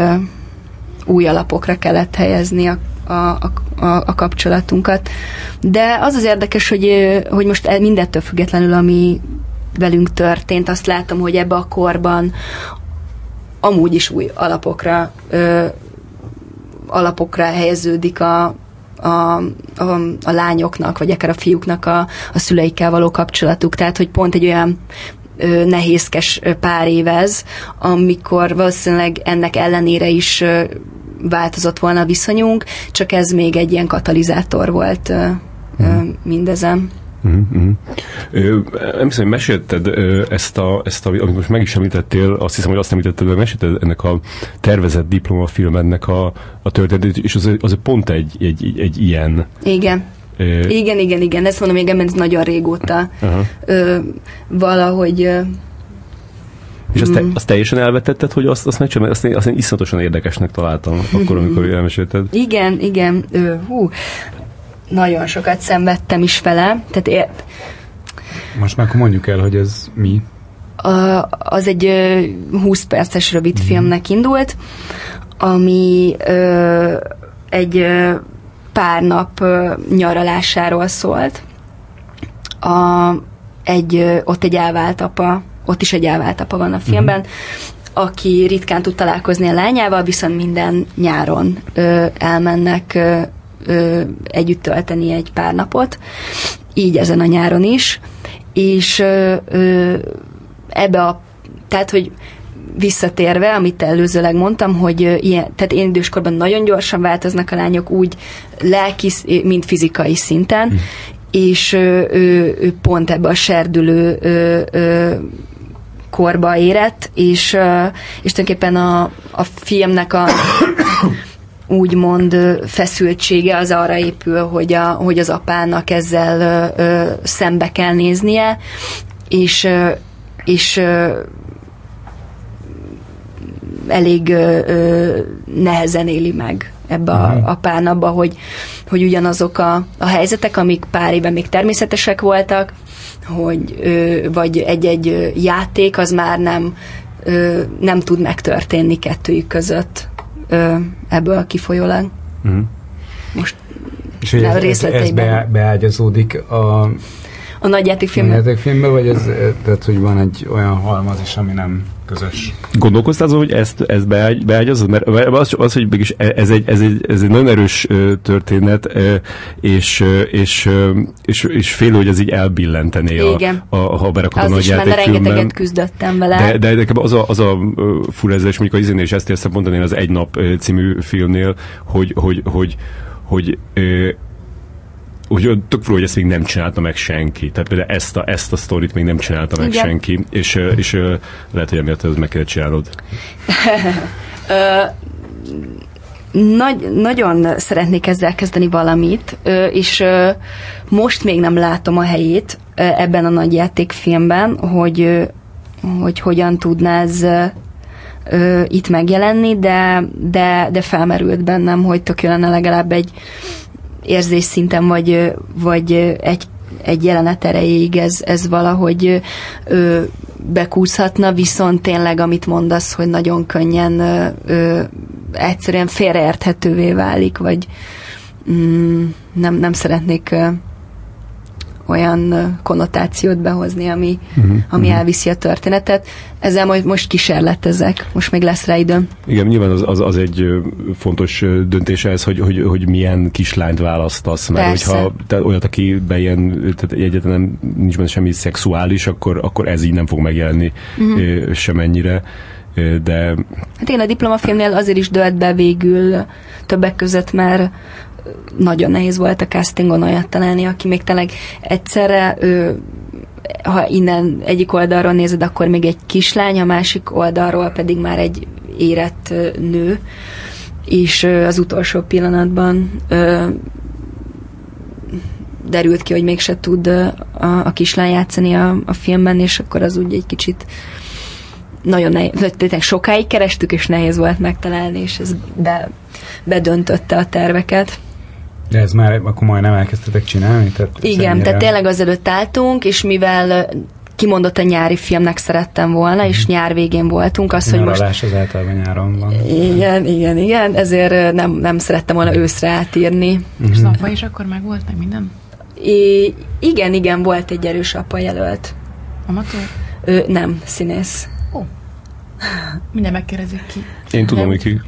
új alapokra kellett helyezni a, a, a, a kapcsolatunkat. De az az érdekes, hogy, hogy most e, mindettől függetlenül, ami velünk történt, azt látom, hogy ebbe a korban amúgy is új alapokra ö, alapokra helyeződik a, a, a, a lányoknak, vagy akár a fiúknak a, a szüleikkel való kapcsolatuk. Tehát, hogy pont egy olyan ö, nehézkes pár évez, amikor valószínűleg ennek ellenére is ö, változott volna a viszonyunk, csak ez még egy ilyen katalizátor volt ö, mm. mindezen. Mm-hmm. Nem hiszem, hogy mesélted ezt, a, ezt a, amit most meg is említettél, azt hiszem, hogy azt említetted, hogy mesélted ennek a tervezett diplomafilmednek a, a történetét, és az, az pont egy, egy, egy, ilyen. Igen. Ö... Igen, igen, igen, ezt mondom, még ez nagyon régóta uh-huh. ö, valahogy ö, és azt, te, mm. azt teljesen elvetetted, hogy azt, azt megcsinálom, azt, én, azt én iszonyatosan érdekesnek találtam akkor, amikor elmesélted. Igen, igen. Ö, hú, nagyon sokat szenvedtem is vele. Tehát ér... Most már akkor mondjuk el, hogy ez mi? A, az egy ö, 20 perces rövid mm. filmnek indult, ami ö, egy ö, pár nap ö, nyaralásáról szólt. A, egy, ö, ott egy elvált apa, ott is egy elvált apa van a filmben, mm. aki ritkán tud találkozni a lányával, viszont minden nyáron ö, elmennek ö, ö, együtt tölteni egy pár napot, így ezen a nyáron is, és ö, ö, ebbe a, tehát, hogy visszatérve, amit előzőleg mondtam, hogy ilyen, tehát én időskorban nagyon gyorsan változnak a lányok úgy lelki, mint fizikai szinten, hm. és ő, ő, pont ebbe a serdülő ő, ő, korba érett, és, és tulajdonképpen a, a filmnek a úgymond feszültsége az arra épül, hogy, a, hogy az apának ezzel ö, szembe kell néznie, és, és elég ö, ö, nehezen éli meg ebbe a, mhm. a pánabba, hogy, hogy ugyanazok a, a helyzetek, amik pár éve még természetesek voltak, hogy vagy egy-egy játék az már nem nem tud megtörténni kettőjük között ebből kifolyólag. Uh-huh. Most és hogy ez, ez be, beágyazódik a a nagy játékfilmbe. A játékfilmbe, vagy ez, tehát, hogy van egy olyan halmaz is, ami nem közös. Gondolkoztál azon, hogy ezt, ezt beágy, beágyazod? Mert az, az hogy mégis e- ez egy, ez, egy, ez egy nagyon erős történet, és, és, és, és fél, hogy ez így elbillentené, a, a, ha berakod a nagy játékfilmben. rengeteget küzdöttem vele. De, de nekem az a, az a fura ezzel, és mondjuk az izénél is ezt értem mondani az Egy nap című filmnél, hogy, hogy, hogy, hogy, hogy úgy tök fura, hogy ezt még nem csinálta meg senki. Tehát például ezt a, ezt a sztorit még nem csinálta meg Igen. senki, és, és lehet, hogy emiatt ez meg kellett csinálod. Nagy, nagyon szeretnék ezzel kezdeni valamit, és most még nem látom a helyét ebben a nagy játékfilmben, hogy, hogy hogyan tudná ez itt megjelenni, de, de, de felmerült bennem, hogy tök lenne legalább egy, érzés szinten, vagy, vagy egy, egy jelenet erejéig ez, ez valahogy ö, bekúszhatna, viszont tényleg, amit mondasz, hogy nagyon könnyen ö, egyszerűen félreérthetővé válik, vagy mm, nem, nem szeretnék ö, olyan konnotációt behozni, ami, uh-huh, ami uh-huh. elviszi a történetet. Ezzel majd most kísérletezek, most még lesz rá időm. Igen, nyilván az, az, az egy fontos döntés ez, hogy, hogy, hogy milyen kislányt választasz, mert Persze. hogyha te olyat, aki be ilyen, tehát egyáltalán nincs benne semmi szexuális, akkor, akkor ez így nem fog megjelenni uh-huh. semennyire de... Hát én a diplomafilmnél azért is dölt be végül többek között, mert nagyon nehéz volt a castingon olyat találni, aki még tényleg egyszerre ő, ha innen egyik oldalról nézed, akkor még egy kislány, a másik oldalról pedig már egy érett nő, és az utolsó pillanatban ö, derült ki, hogy mégse tud a, a kislány játszani a, a filmben, és akkor az úgy egy kicsit nagyon nehéz, tényleg sokáig kerestük, és nehéz volt megtalálni, és ez be, bedöntötte a terveket. De ez már akkor majdnem elkezdtetek csinálni? Tehát Igen, ennyire... tehát tényleg azelőtt álltunk, és mivel kimondott a nyári filmnek szerettem volna, és mhm. nyár végén voltunk. Az, hogy most... az általában nyáron van. Igen, igen, igen, ezért nem, nem szerettem volna őszre átírni. Uh-huh. És napva is akkor meg volt, meg minden? I- igen, igen, volt egy erős apa jelölt. Amatőr? Ő, nem, színész. Minden megkérdezik ki. Én tudom, hogy ki.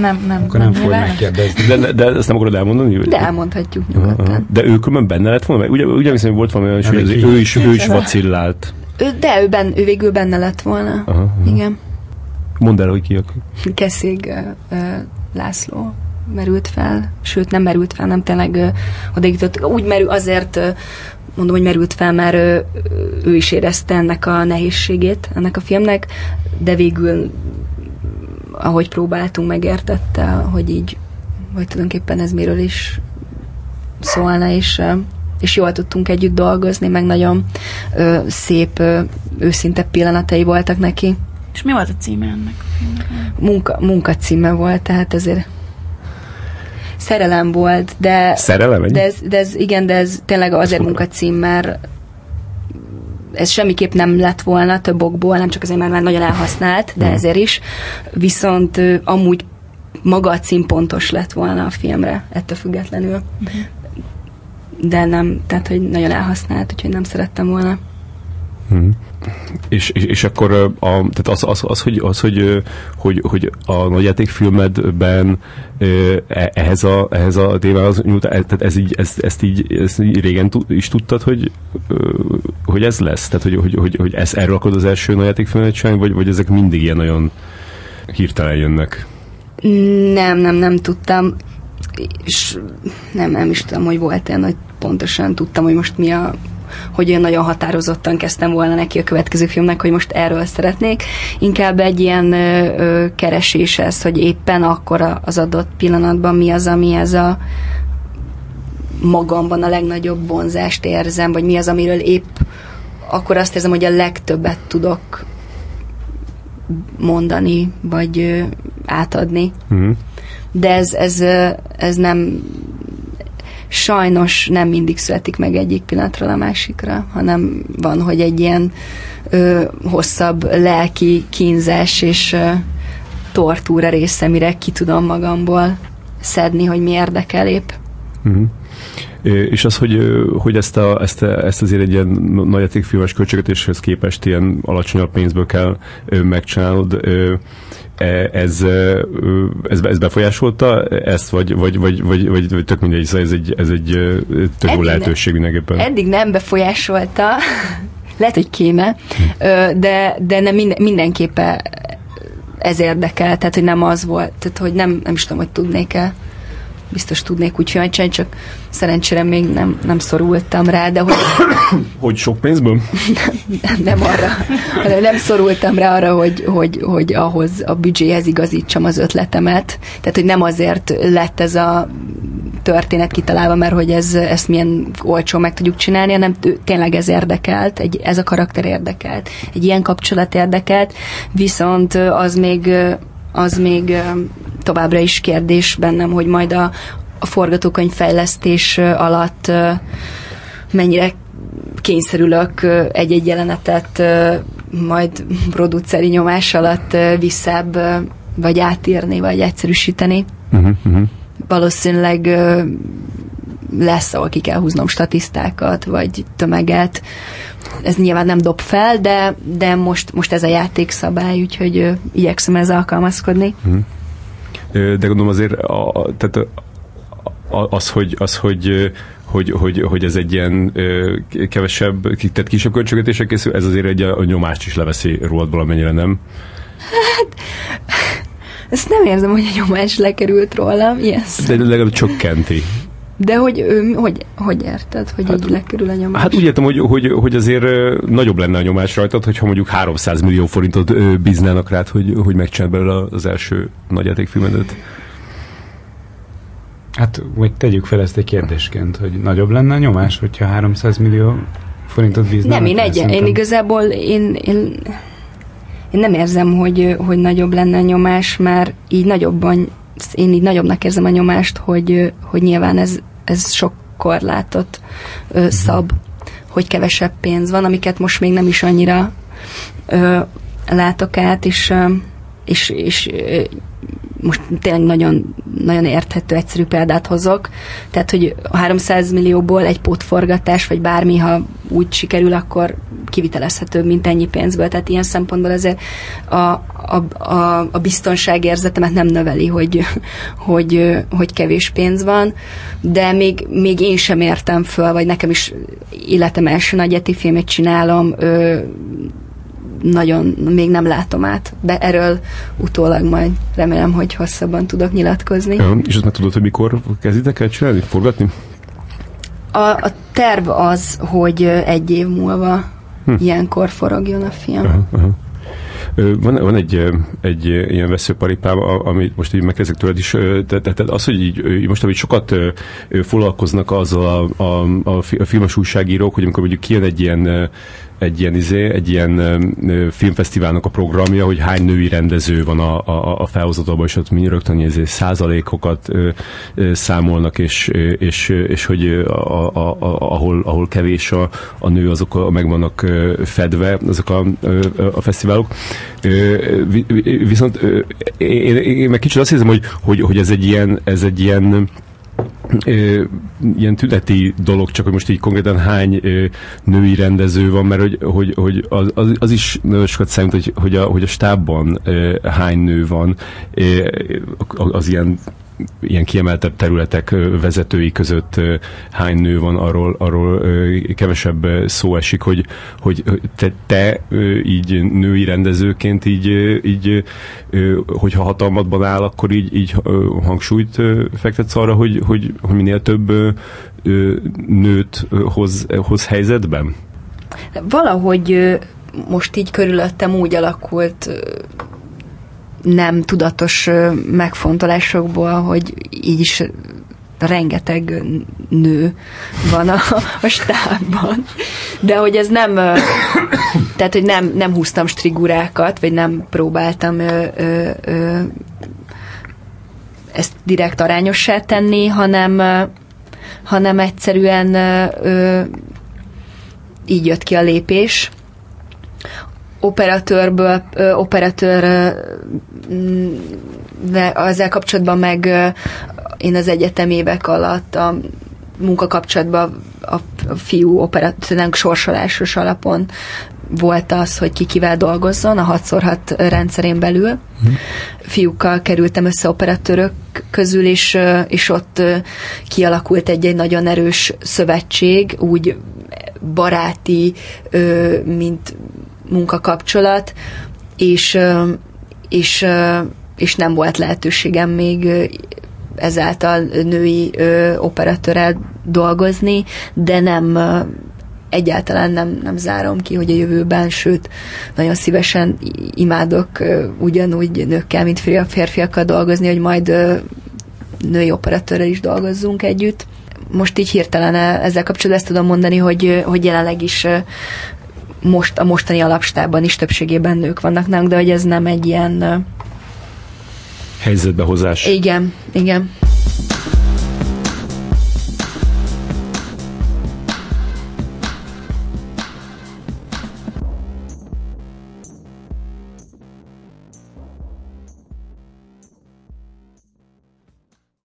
nem, nem. Akkor nem, nem fogod megkérdezni. De, de ezt nem akarod elmondani? Vagy? De elmondhatjuk nyugodtan. De ő különben benne lett volna? Ugye, ugye hiszem, hogy volt valami olyan, hogy ő is, ő is vacillált. Ő, de ő, ben, ő végül benne lett volna. Aha, aha. Igen. Mondd el, hogy ki akkor. Keszég uh, uh, László merült fel, sőt nem merült fel, nem tényleg uh, odaított. Úgy merül, azért uh, mondom, hogy merült fel, mert ő, ő is érezte ennek a nehézségét, ennek a filmnek, de végül, ahogy próbáltunk, megértette, hogy így, hogy tulajdonképpen ez miről is szólna, és, és jól tudtunk együtt dolgozni, meg nagyon ö, szép, ö, őszinte pillanatai voltak neki. És mi volt a címe ennek? Munka, munka címe volt, tehát ezért szerelem volt, de... Szerelem? De ez, de ez, igen, de ez tényleg azért munkacím, mert ez semmiképp nem lett volna több okból, nem csak azért, mert már nagyon elhasznált, de hmm. ezért is. Viszont amúgy maga a cím pontos lett volna a filmre, ettől függetlenül. Hmm. De nem, tehát, hogy nagyon elhasznált, úgyhogy nem szerettem volna. És, és, és akkor a, tehát az, az, az, hogy, az hogy, hogy, hogy a nagyjátékfilmedben e, ehhez a, ehhez a témához e, tehát ez így, ezt, ezt, így, ezt így régen is tudtad, hogy, hogy ez lesz? Tehát, hogy, hogy, hogy, hogy ez, erről akarod az első nagyjátékfilmet csinálni, vagy, vagy ezek mindig ilyen nagyon hirtelen jönnek? Nem, nem, nem tudtam. És nem, nem is tudom, hogy volt ilyen, hogy pontosan tudtam, hogy most mi a hogy én nagyon határozottan kezdtem volna neki a következő filmnek, hogy most erről szeretnék. Inkább egy ilyen ö, keresés ez, hogy éppen akkor az adott pillanatban mi az, ami ez a magamban a legnagyobb vonzást érzem, vagy mi az, amiről épp akkor azt érzem, hogy a legtöbbet tudok mondani, vagy átadni. Mm. De ez, ez, ez nem sajnos nem mindig születik meg egyik pillanatról a másikra, hanem van, hogy egy ilyen ö, hosszabb lelki kínzás és ö, tortúra része, mire ki tudom magamból szedni, hogy mi érdekel épp. Mm-hmm. És az, hogy, hogy ezt, a, ezt, a, ezt azért egy ilyen nagyjátékfilmes költségvetéshez képest ilyen alacsonyabb pénzből kell megcsinálnod, ez, ez, ez befolyásolta ezt, vagy, vagy, vagy, vagy, vagy, vagy tök mindegy, szóval ez egy, ez egy tök jó lehetőség mindenképpen. Eddig nem befolyásolta, lehet, hogy kéne, de, de nem minden, mindenképpen ez érdekel, tehát hogy nem az volt, tehát hogy nem, nem is tudom, hogy tudnék-e biztos tudnék úgy fiancsány, csak szerencsére még nem, nem szorultam rá, de hogy... hogy sok pénzből? nem, nem arra, hanem nem szorultam rá arra, hogy, hogy, hogy ahhoz a büdzséhez igazítsam az ötletemet. Tehát, hogy nem azért lett ez a történet kitalálva, mert hogy ez, ezt milyen olcsó meg tudjuk csinálni, hanem tényleg ez érdekelt, egy, ez a karakter érdekelt, egy ilyen kapcsolat érdekelt, viszont az még az még továbbra is kérdés bennem, hogy majd a, a forgatókönyv fejlesztés alatt mennyire kényszerülök egy-egy jelenetet majd produceri nyomás alatt visszább vagy átírni, vagy egyszerűsíteni. Uh-huh, uh-huh. Valószínűleg lesz, ahol ki kell húznom statisztákat, vagy tömeget. Ez nyilván nem dob fel, de, de most, most ez a játékszabály, úgyhogy igyekszem ezzel alkalmazkodni. Uh-huh de gondolom azért a, tehát az, hogy, az, hogy hogy, hogy, hogy ez egy ilyen kevesebb, tehát kisebb költségvetések készül, ez azért egy a, a nyomást is leveszi rólad valamennyire, nem? Hát, ezt nem érzem, hogy a nyomás lekerült rólam, yes. De legalább csökkenti. De hogy, ő, hogy, hogy érted, hogy hát, így lekerül a nyomás? Hát úgy értem, hogy, hogy, hogy azért nagyobb lenne a nyomás rajtad, hogyha mondjuk 300 millió forintot bíznának rád, hogy, hogy megcsinál belőle az első nagyjátékfilmedet. Hát, vagy tegyük fel ezt egy kérdésként, hogy nagyobb lenne a nyomás, hogyha 300 millió forintot bíznának? Nem, én, egy, én igazából én, én, én nem érzem, hogy, hogy nagyobb lenne a nyomás, mert így nagyobban én így nagyobbnak érzem a nyomást, hogy, hogy nyilván ez, ez sok korlátot ö, mhm. szab, hogy kevesebb pénz van, amiket most még nem is annyira ö, látok át, és, és, és most tényleg nagyon, nagyon érthető, egyszerű példát hozok. Tehát, hogy a 300 millióból egy pótforgatás, vagy bármi, ha úgy sikerül, akkor kivitelezhető, mint ennyi pénzből. Tehát ilyen szempontból azért a, a, a, a biztonságérzetemet nem növeli, hogy, hogy, hogy kevés pénz van, de még, még én sem értem föl, vagy nekem is életem első nagy filmet csinálom, nagyon még nem látom át, de erről utólag majd remélem, hogy hosszabban tudok nyilatkozni. Ja, és azt már tudod, hogy mikor kezditek el csinálni, forgatni? A, a terv az, hogy egy év múlva hm. ilyenkor forogjon a film. Aha, aha. Van, van egy, egy ilyen veszőparipám, amit most így megkezdek tőled is, tehát az, hogy így, most amit sokat foglalkoznak azzal a, a, a filmes újságírók, hogy amikor mondjuk kijön egy ilyen egy ilyen, izé, egy ilyen ö, filmfesztiválnak a programja, hogy hány női rendező van a, a, a felhozatban, és ott mi rögtön izé, százalékokat ö, ö, számolnak, és, és, és hogy a, a, a, ahol, ahol kevés a, a nő, azok a, meg vannak ö, fedve, azok a, a fesztiválok. Ö, viszont ö, én, én meg kicsit azt hiszem, hogy, hogy, hogy ez egy ilyen, ez egy ilyen ö, ilyen tüneti dolog, csak hogy most így konkrétan hány ö, női rendező van, mert hogy, hogy, hogy az, az, az is nagyon sokat számít, hogy, hogy, a, hogy a stábban ö, hány nő van, ö, az ilyen ilyen kiemeltebb területek vezetői között hány nő van, arról, arról kevesebb szó esik, hogy, hogy te, te így női rendezőként így, így hogyha hatalmadban áll, akkor így, így hangsúlyt fektetsz arra, hogy, hogy, hogy minél több nőt hoz, hoz helyzetben? Valahogy most így körülöttem úgy alakult nem tudatos megfontolásokból, hogy így is rengeteg nő van a, a stábban, de hogy ez nem tehát, hogy nem, nem húztam strigurákat, vagy nem próbáltam ö, ö, ö, ezt direkt arányossá tenni, hanem hanem egyszerűen ö, így jött ki a lépés, operatőrből, operatőr de ezzel kapcsolatban meg én az egyetem évek alatt a munkakapcsolatban a fiú operatőrnek sorsolásos alapon volt az, hogy ki kivel dolgozzon a 6x6 rendszerén belül. Hmm. Fiúkkal kerültem össze operatőrök közül, és, és ott kialakult egy, egy nagyon erős szövetség, úgy baráti, mint munkakapcsolat, és, és, és nem volt lehetőségem még ezáltal női operatőrrel dolgozni, de nem egyáltalán nem, nem zárom ki, hogy a jövőben, sőt, nagyon szívesen imádok ugyanúgy nőkkel, mint férfiakkal dolgozni, hogy majd női operatőrrel is dolgozzunk együtt. Most így hirtelen ezzel kapcsolatban ezt tudom mondani, hogy, hogy jelenleg is most a mostani alapstában is többségében nők vannak nálunk, de hogy ez nem egy ilyen helyzetbehozás. Igen, igen.